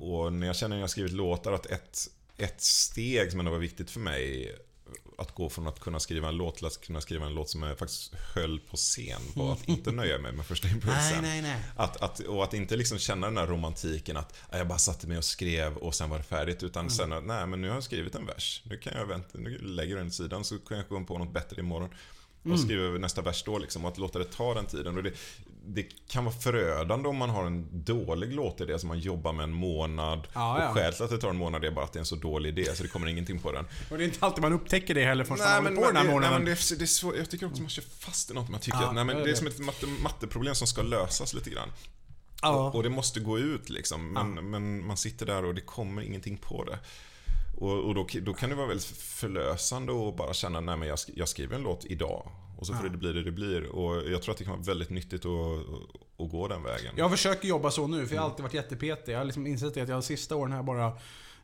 Och när jag känner när jag skrivit låtar att ett, ett steg som ändå var viktigt för mig att gå från att kunna skriva en låt till att kunna skriva en låt som jag faktiskt höll på scen var att inte nöja mig med första impulsen. Nej, nej, nej. Att, att, och att inte liksom känna den där romantiken att "Ah, jag bara satte mig och skrev och sen var det färdigt. Utan sen att, nej men nu har jag skrivit en vers. Nu kan jag vänta, nu lägger jag den åt sidan så kan jag komma på något bättre imorgon. Och skriva nästa vers då liksom. Och att låta det ta den tiden. Och det, det kan vara förödande om man har en dålig låtidé som man jobbar med en månad. Ja, ja. Och skälet till att det tar en månad är bara att det är en så dålig idé så det kommer ingenting på den. Och det är inte alltid man upptäcker det heller förrän man Nej håller på den här nej, månaden. men det, är, det är svårt. Jag tycker också man kör fast i något man tycker Ja, att, nej, men det är som ett matte, matteproblem som ska lösas lite grann. ja. Och det måste gå ut liksom. Men, men man sitter där och det kommer ingenting på det. Och, och då, då kan det vara väldigt förlösande att bara känna, nej men jag, jag skriver en låt idag. Och så får Ja. det bli det det blir. Och jag tror att det kan vara väldigt nyttigt att, att gå den vägen. Jag försöker jobba så nu, för jag har alltid varit jättepetig. Jag har liksom insett att jag de sista åren jag bara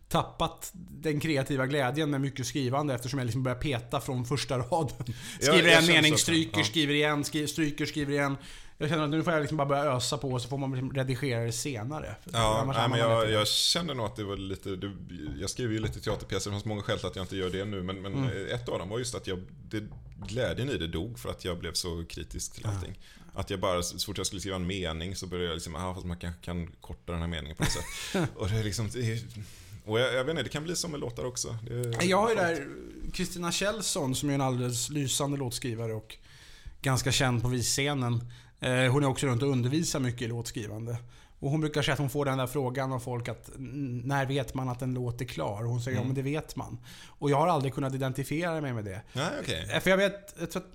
tappat den kreativa glädjen med mycket skrivande eftersom jag liksom börjar peta från första raden. Skriver jag en mening, stryker, Ja. skriver igen, skri- stryker, skriver igen. Jag känner att nu får jag liksom bara börja ösa på och så får man liksom redigera det senare. Ja, nej, men jag, jag kände nog att det var lite... Det, jag skriver ju lite teaterpjäser, det fanns många skäl till att jag inte gör det nu. Men, men Mm. ett av dem var just att jag, det, glädjen i det dog för att jag blev så kritisk till allting. Att jag bara, så fort jag skulle skriva en mening så började jag liksom, ah, fast man kanske kan korta den här meningen på något sätt. och det är liksom... Det och jag, jag vet inte, det kan bli som med låtar också. Det, Jag har ju där Kristina Kjellson som är en alldeles lysande låtskrivare och ganska känd på visscenen. Eh, Hon är också runt och undervisar mycket i låtskrivande. Och hon brukar säga att hon får den där frågan av folk att "N- när vet man att en låt är klar? Och hon säger ja men det vet man. Och jag har aldrig kunnat identifiera mig med det. Nej, okej. Eh, För jag vet, jag tror att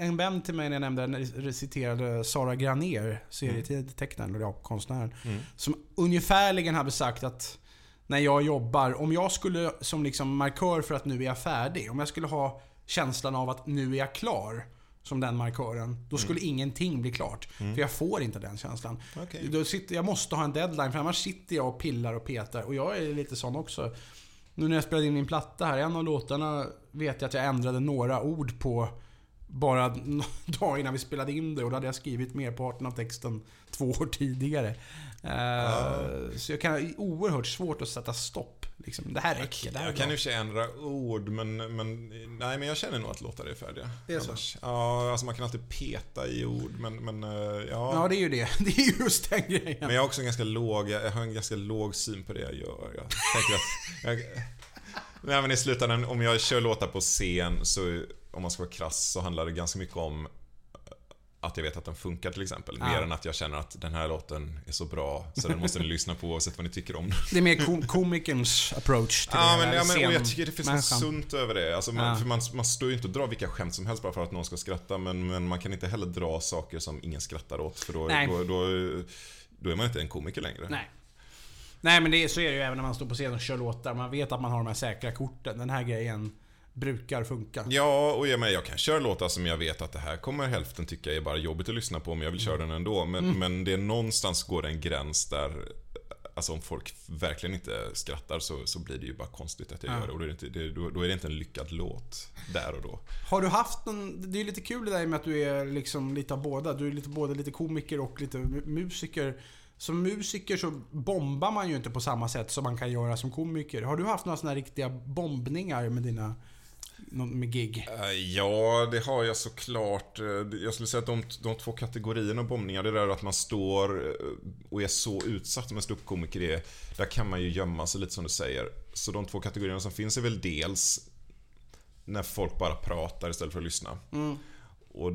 en vän till mig när jag nämnde den citerade Sara Granér, serietecknaren och ja, konstnären. Mm. Som ungefärligen hade sagt att när jag jobbar, om jag skulle som liksom markör för att nu är jag färdig. Om jag skulle ha känslan av att nu är jag klar. Som den markören. Då skulle ingenting bli klart. För jag får inte den känslan. Okej. Då sitter, jag måste ha en deadline för annars sitter jag och pillar och petar. Och jag är lite sån också. Nu när jag spelade in min platta här, en av låtarna vet jag att jag ändrade några ord på bara dagar innan vi spelade in det och då hade jag skrivit merparten av texten två år tidigare. Eh, Så jag kan ha oerhört svårt att sätta stopp. Liksom, det här räcker. Det här är Jag kan för sig ändra ord, men, men, nej, men jag känner nog att låtar är färdiga. Det är så? Annars- Ja, alltså man kan alltid peta i ord, men, men eh, ja. Ja, det är ju det. Det är ju just den grejen. Men jag har också en ganska låg, jag har en ganska låg syn på det jag gör. Jag tänker att... Jag, nej men i slutändan, om jag kör låtar på scen så, om man ska vara krass, så handlar det ganska mycket om att jag vet att den funkar till exempel. Ja. Mer än att jag känner att den här låten är så bra, så den måste ni lyssna på oavsett vad ni tycker om den. Det är mer kom komikerns approach till Ja det. men, ja, men och jag tycker det finns något sunt över det. Alltså man, Ja. för man, man står ju inte och drar vilka skämt som helst bara för att någon ska skratta. Men, men man kan inte heller dra saker som ingen skrattar åt. För då, då, då, då är man inte en komiker längre. Nej. Nej men det, så är det ju även när man står på scen och kör låtar. Man vet att man har de här säkra korten. Den här grejen brukar funka. Ja, och jag, men jag kan köra låtar som jag vet att det här kommer hälften tycka är bara jobbigt att lyssna på, men jag vill köra den ändå. Men, men det är någonstans går det en gräns där Alltså om folk verkligen inte skrattar så, så blir det ju bara konstigt att jag Ja. gör det. Och då är det, inte, det, då, då är det inte en lyckad låt där och då. Har du haft någon... Det är lite kul det där med att du är liksom lite av båda. Du är lite, både lite komiker och lite mu- musiker. Som musiker så bombar man ju inte på samma sätt som man kan göra som komiker. Har du haft några sådana riktiga bombningar med dina... nå- Med gig? Eh, Ja, det har jag såklart. Eh, Jag skulle säga att de, de två kategorierna av bombningar, det där att man står eh, och är så utsatt som en ståuppkomiker är, där kan man ju gömma sig lite som du säger. Så de två kategorierna som finns är väl dels när folk bara pratar istället för att lyssna. Och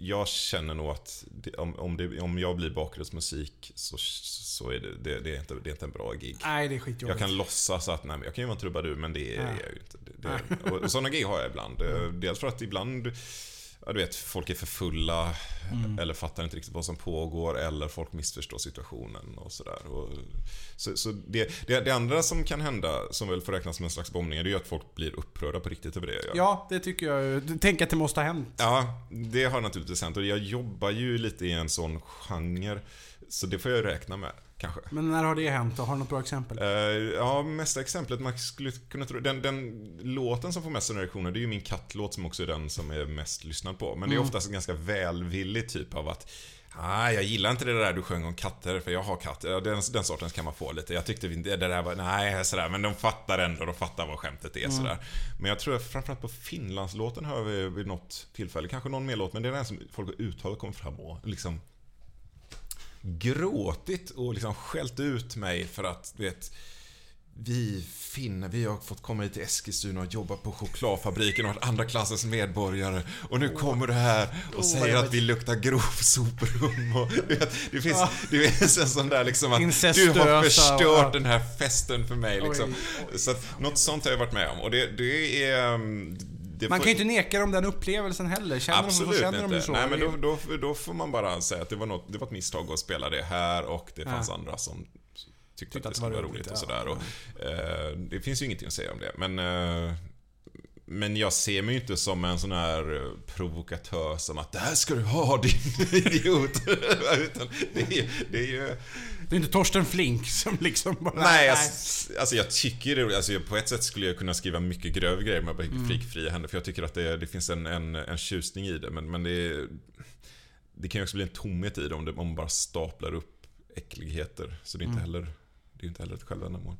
jag känner nog att det, om, om, det, om jag blir bakgrundsmusik så, så är det, det, det, är inte, det är inte en bra gig. Nej, det är skitjobbigt. Jag kan låtsas att nej, jag kan ju vara trubadur men det är Ja. jag ju inte. Det, det, och sådana gig har jag ibland. Eh, Dels för att ibland ja, du vet, folk är för fulla eller fattar inte riktigt vad som pågår eller folk missförstår situationen och sådär. Så så det, det, det andra som kan hända, som väl får räknas som en slags bombning, det är ju att folk blir upprörda på riktigt över det. Ja. Ja, det tycker jag. Tänk att det måste ha hänt. Ja, det har naturligtvis hänt och jag jobbar ju lite i en sån genre. Så det får jag räkna med, kanske. Men när har det hänt? Har du något bra exempel? Eh, ja, mesta exemplet man skulle kunna tro... Den, den låten som får mest reaktioner, det är ju min kattlåt som också är den som är mest lyssnad på. Men det är oftast en ganska välvillig typ av att Ah, jag gillar inte det där du sjöng om katter, för jag har katt. Ja, Den, den sortens kan man få lite. Jag tyckte det där var, nej sådär, men de fattar ändå, de fattar vad skämtet är sådär. Men jag tror att framförallt på Finlandslåten hör vi vid något tillfälle, kanske någon mer låt, men det är den som folk har uttalat kommer fram och liksom gråtit och liksom skällt ut mig för att, du vet, vi finner, vi har fått komma hit till Eskilstuna och jobba på chokladfabriken och varit andra klassens medborgare. Och nu kommer du här och säger att vi luktar grovsoprum och vet, det finns, det finns en sån där liksom att du har förstört och- den här festen för mig liksom. Oj, Så att något sånt har jag varit med om. Och det, det är... Man får- kan ju inte neka dem den upplevelsen heller. Känner de så, Absolut känner de inte. så. Nej, men då, då, då får man bara säga att det var, något, det var ett misstag att spela det här och det fanns Ja. andra som tyckte, Tyckte att det skulle vara roligt, ja. och sådär. Och, eh, det finns ju ingenting att säga om det. Men, eh, men jag ser mig ju inte som en sån här eh, provokatör som att det här ska du ha din idiot. Utan det är, det är ju... Det är inte Torsten Flink som liksom bara... Nej, alltså, alltså jag tycker det, alltså på ett sätt skulle jag kunna skriva mycket grövre grejer med Mm. fick fria händer. För jag tycker att det, det finns en, en, en tjusning i det. Men, men det, det kan ju också bli en tomhet i det om, det om man bara staplar upp äckligheter. Så det är inte Mm. heller, det är inte heller ett självändamål.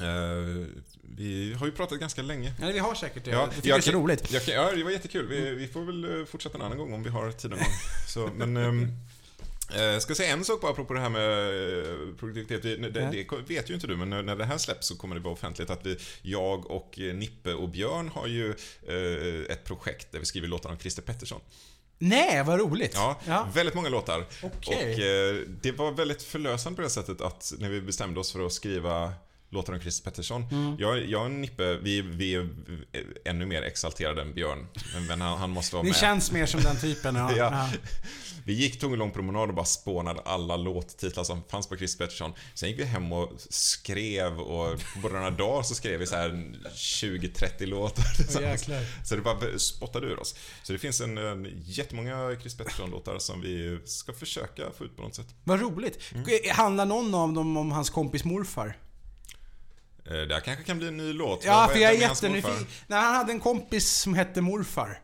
Uh, vi har ju pratat ganska länge. Nej, vi har säkert det. Ja, tycker jag det är så roligt. Jag ja, det var jättekul. Vi, vi får väl eh, fortsätta en annan gång om vi har tid någon gång. Så, men... ehm, eh, ska säga en sak bara apropå det här med eh, produktivitet. Vi- Det, det vet ju inte du, men när det här släpps så kommer det vara offentligt att vi, jag och eh, Nippe och Björn har ju ett projekt där vi skriver låtar om Christer Pettersson. Nej, vad roligt. Ja, Ja. väldigt många låtar. Okej. Och det var väldigt förlösande på det sättet att när vi bestämde oss för att skriva låtar om Christer Pettersson. Mm. Jag, jag och Nippe, vi, vi är ännu mer exalterade än Björn. Men, han, han måste vara Ni med. känns mer som den typen. Ja. Ja. Vi gick tog en lång promenad och bara spånade alla låttitlar som fanns på Chris Pettersson. Sen gick vi hem och skrev och på några dagar så skrev vi så här 20-30 låtar jäklar. Så det bara spottade ur oss. Så det finns en, en jättemånga Chris Pettersson-låtar som vi ska försöka få ut på något sätt. Vad roligt. Mm. Handlar någon av dem om hans kompis morfar? Eh, Det här kanske kan bli en ny låt. Ja, för jag är jättenyfiken. Nej, han hade en kompis som hette morfar.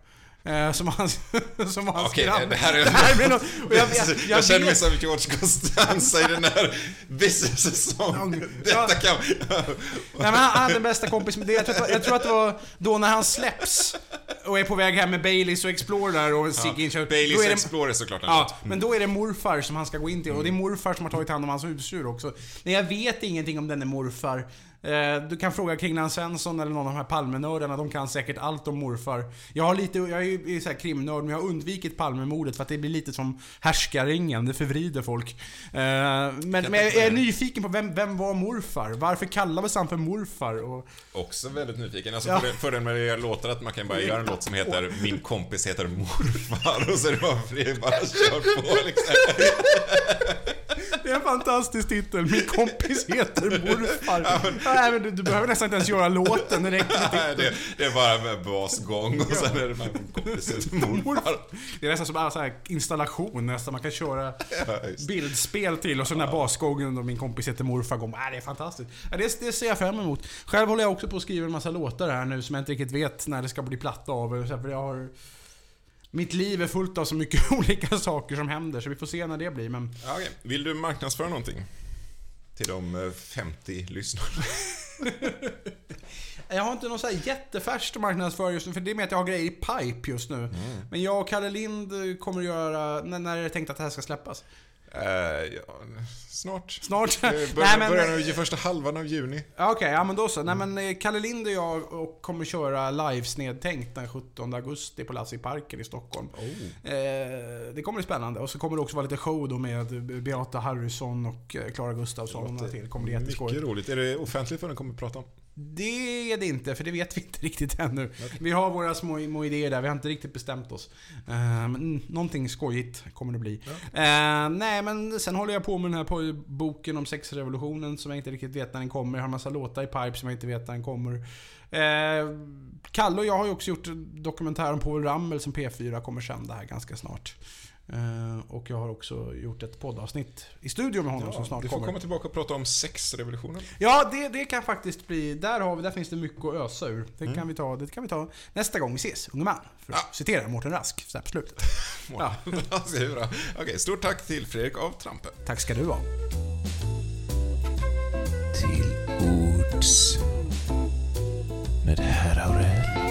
Eh, som hans, som hans Okej, det här är... Det här blir något, och jag, jag, jag, jag, känner mig som George Costanza i den här This is a song. Detta kan... Nej men han han hade en bästa kompis, men det, jag, tror jag tror att det var då när han släpps och är på väg hem med Baileys och Explorer och Sigge ja, Baileys det, Explorer såklart en Ja, låt. men då är det morfar som han ska gå in till och det är morfar som har tagit hand om hans husdjur också. Men jag vet ingenting om denne morfar. Eh, Du kan fråga Kringlan Svensson eller någon av de här Palmenördarna, de kan säkert allt om morfar. Jag har lite, jag är ju så här krimnörd, men jag har undvikit Palmemordet för att det blir lite som härskarringen, det förvrider folk. Eh, Men, men jag är nyfiken på vem, vem var morfar? Varför kallades han för morfar? Och, Också väldigt nyfiken. Alltså Ja. för, fördelen med att göra låtar att man kan bara göra en låt som heter Min kompis heter morfar och så är det bara bara kör på liksom. Det är en fantastisk titel, min kompis heter morfar. Nej, men du, du behöver nästan inte ens göra låten, det räcker med Nej, det, det är bara med basgång och sen är det Min kompis heter morfar. Det är nästan som en så installation nästan. Man kan köra bildspel till och så den där basgången och min kompis heter morfar går. Äh, det är fantastiskt. Ja, det, det ser jag fram emot. Själv håller jag också på att skriva en massa låtar här nu som jag inte riktigt vet när det ska bli platta av. För jag har... Mitt liv är fullt av så mycket olika saker som händer så vi får se när det blir. Men Ja, okej. Vill du marknadsföra någonting? Till de eh, 50 lyssnarna. jag har inte någon så här jättefärskt att marknadsföra just nu för det är med att jag har grejer i pipe just nu. Men jag och Kalle Lind kommer att göra... När, när är det tänkt att det här ska släppas? Eh, ja, snart. Snart? Eh, Nej, men- början av första halvan av juni. Okej, ja men då så. Nej men eh, Kalle Lind och jag och kommer köra livesnedtänkt den 17 augusti på Lasse i parken i Stockholm. Eh, det kommer bli spännande. Och så kommer det också vara lite show då med Beata Harrison och eh, Klara Gustafsson och några till. kommer bli Mycket jätteskoj. roligt. Är det offentligt vad den kommer att prata om? Det är det inte, för det vet vi inte riktigt ännu. Vi har våra små, små idéer där, vi har inte riktigt bestämt oss. Men någonting skojigt kommer det bli. Eh, nej, men sen håller jag på med den här boken om sexrevolutionen som jag inte riktigt vet när den kommer. Jag har en massa låtar i pipe som jag inte vet när den kommer. Eh, Kalle och jag har ju också gjort en dokumentär om Povel Ramel som P4 kommer sända här ganska snart. Eh, och jag har också gjort ett poddavsnitt i studio med honom som snart du får kommer. komma tillbaka och prata om sexrevolutionen. Ja, det, det kan faktiskt bli... Där, har vi, där finns det mycket att ösa ur. Det, Mm. kan vi ta, det kan vi ta nästa gång vi ses, unge man. För att Ja. citera Mårten Rask, så här på slutet. Ja. Okej, stort tack till Fredrik av Trampe. Tack ska du ha. Till ords med herr Aurell.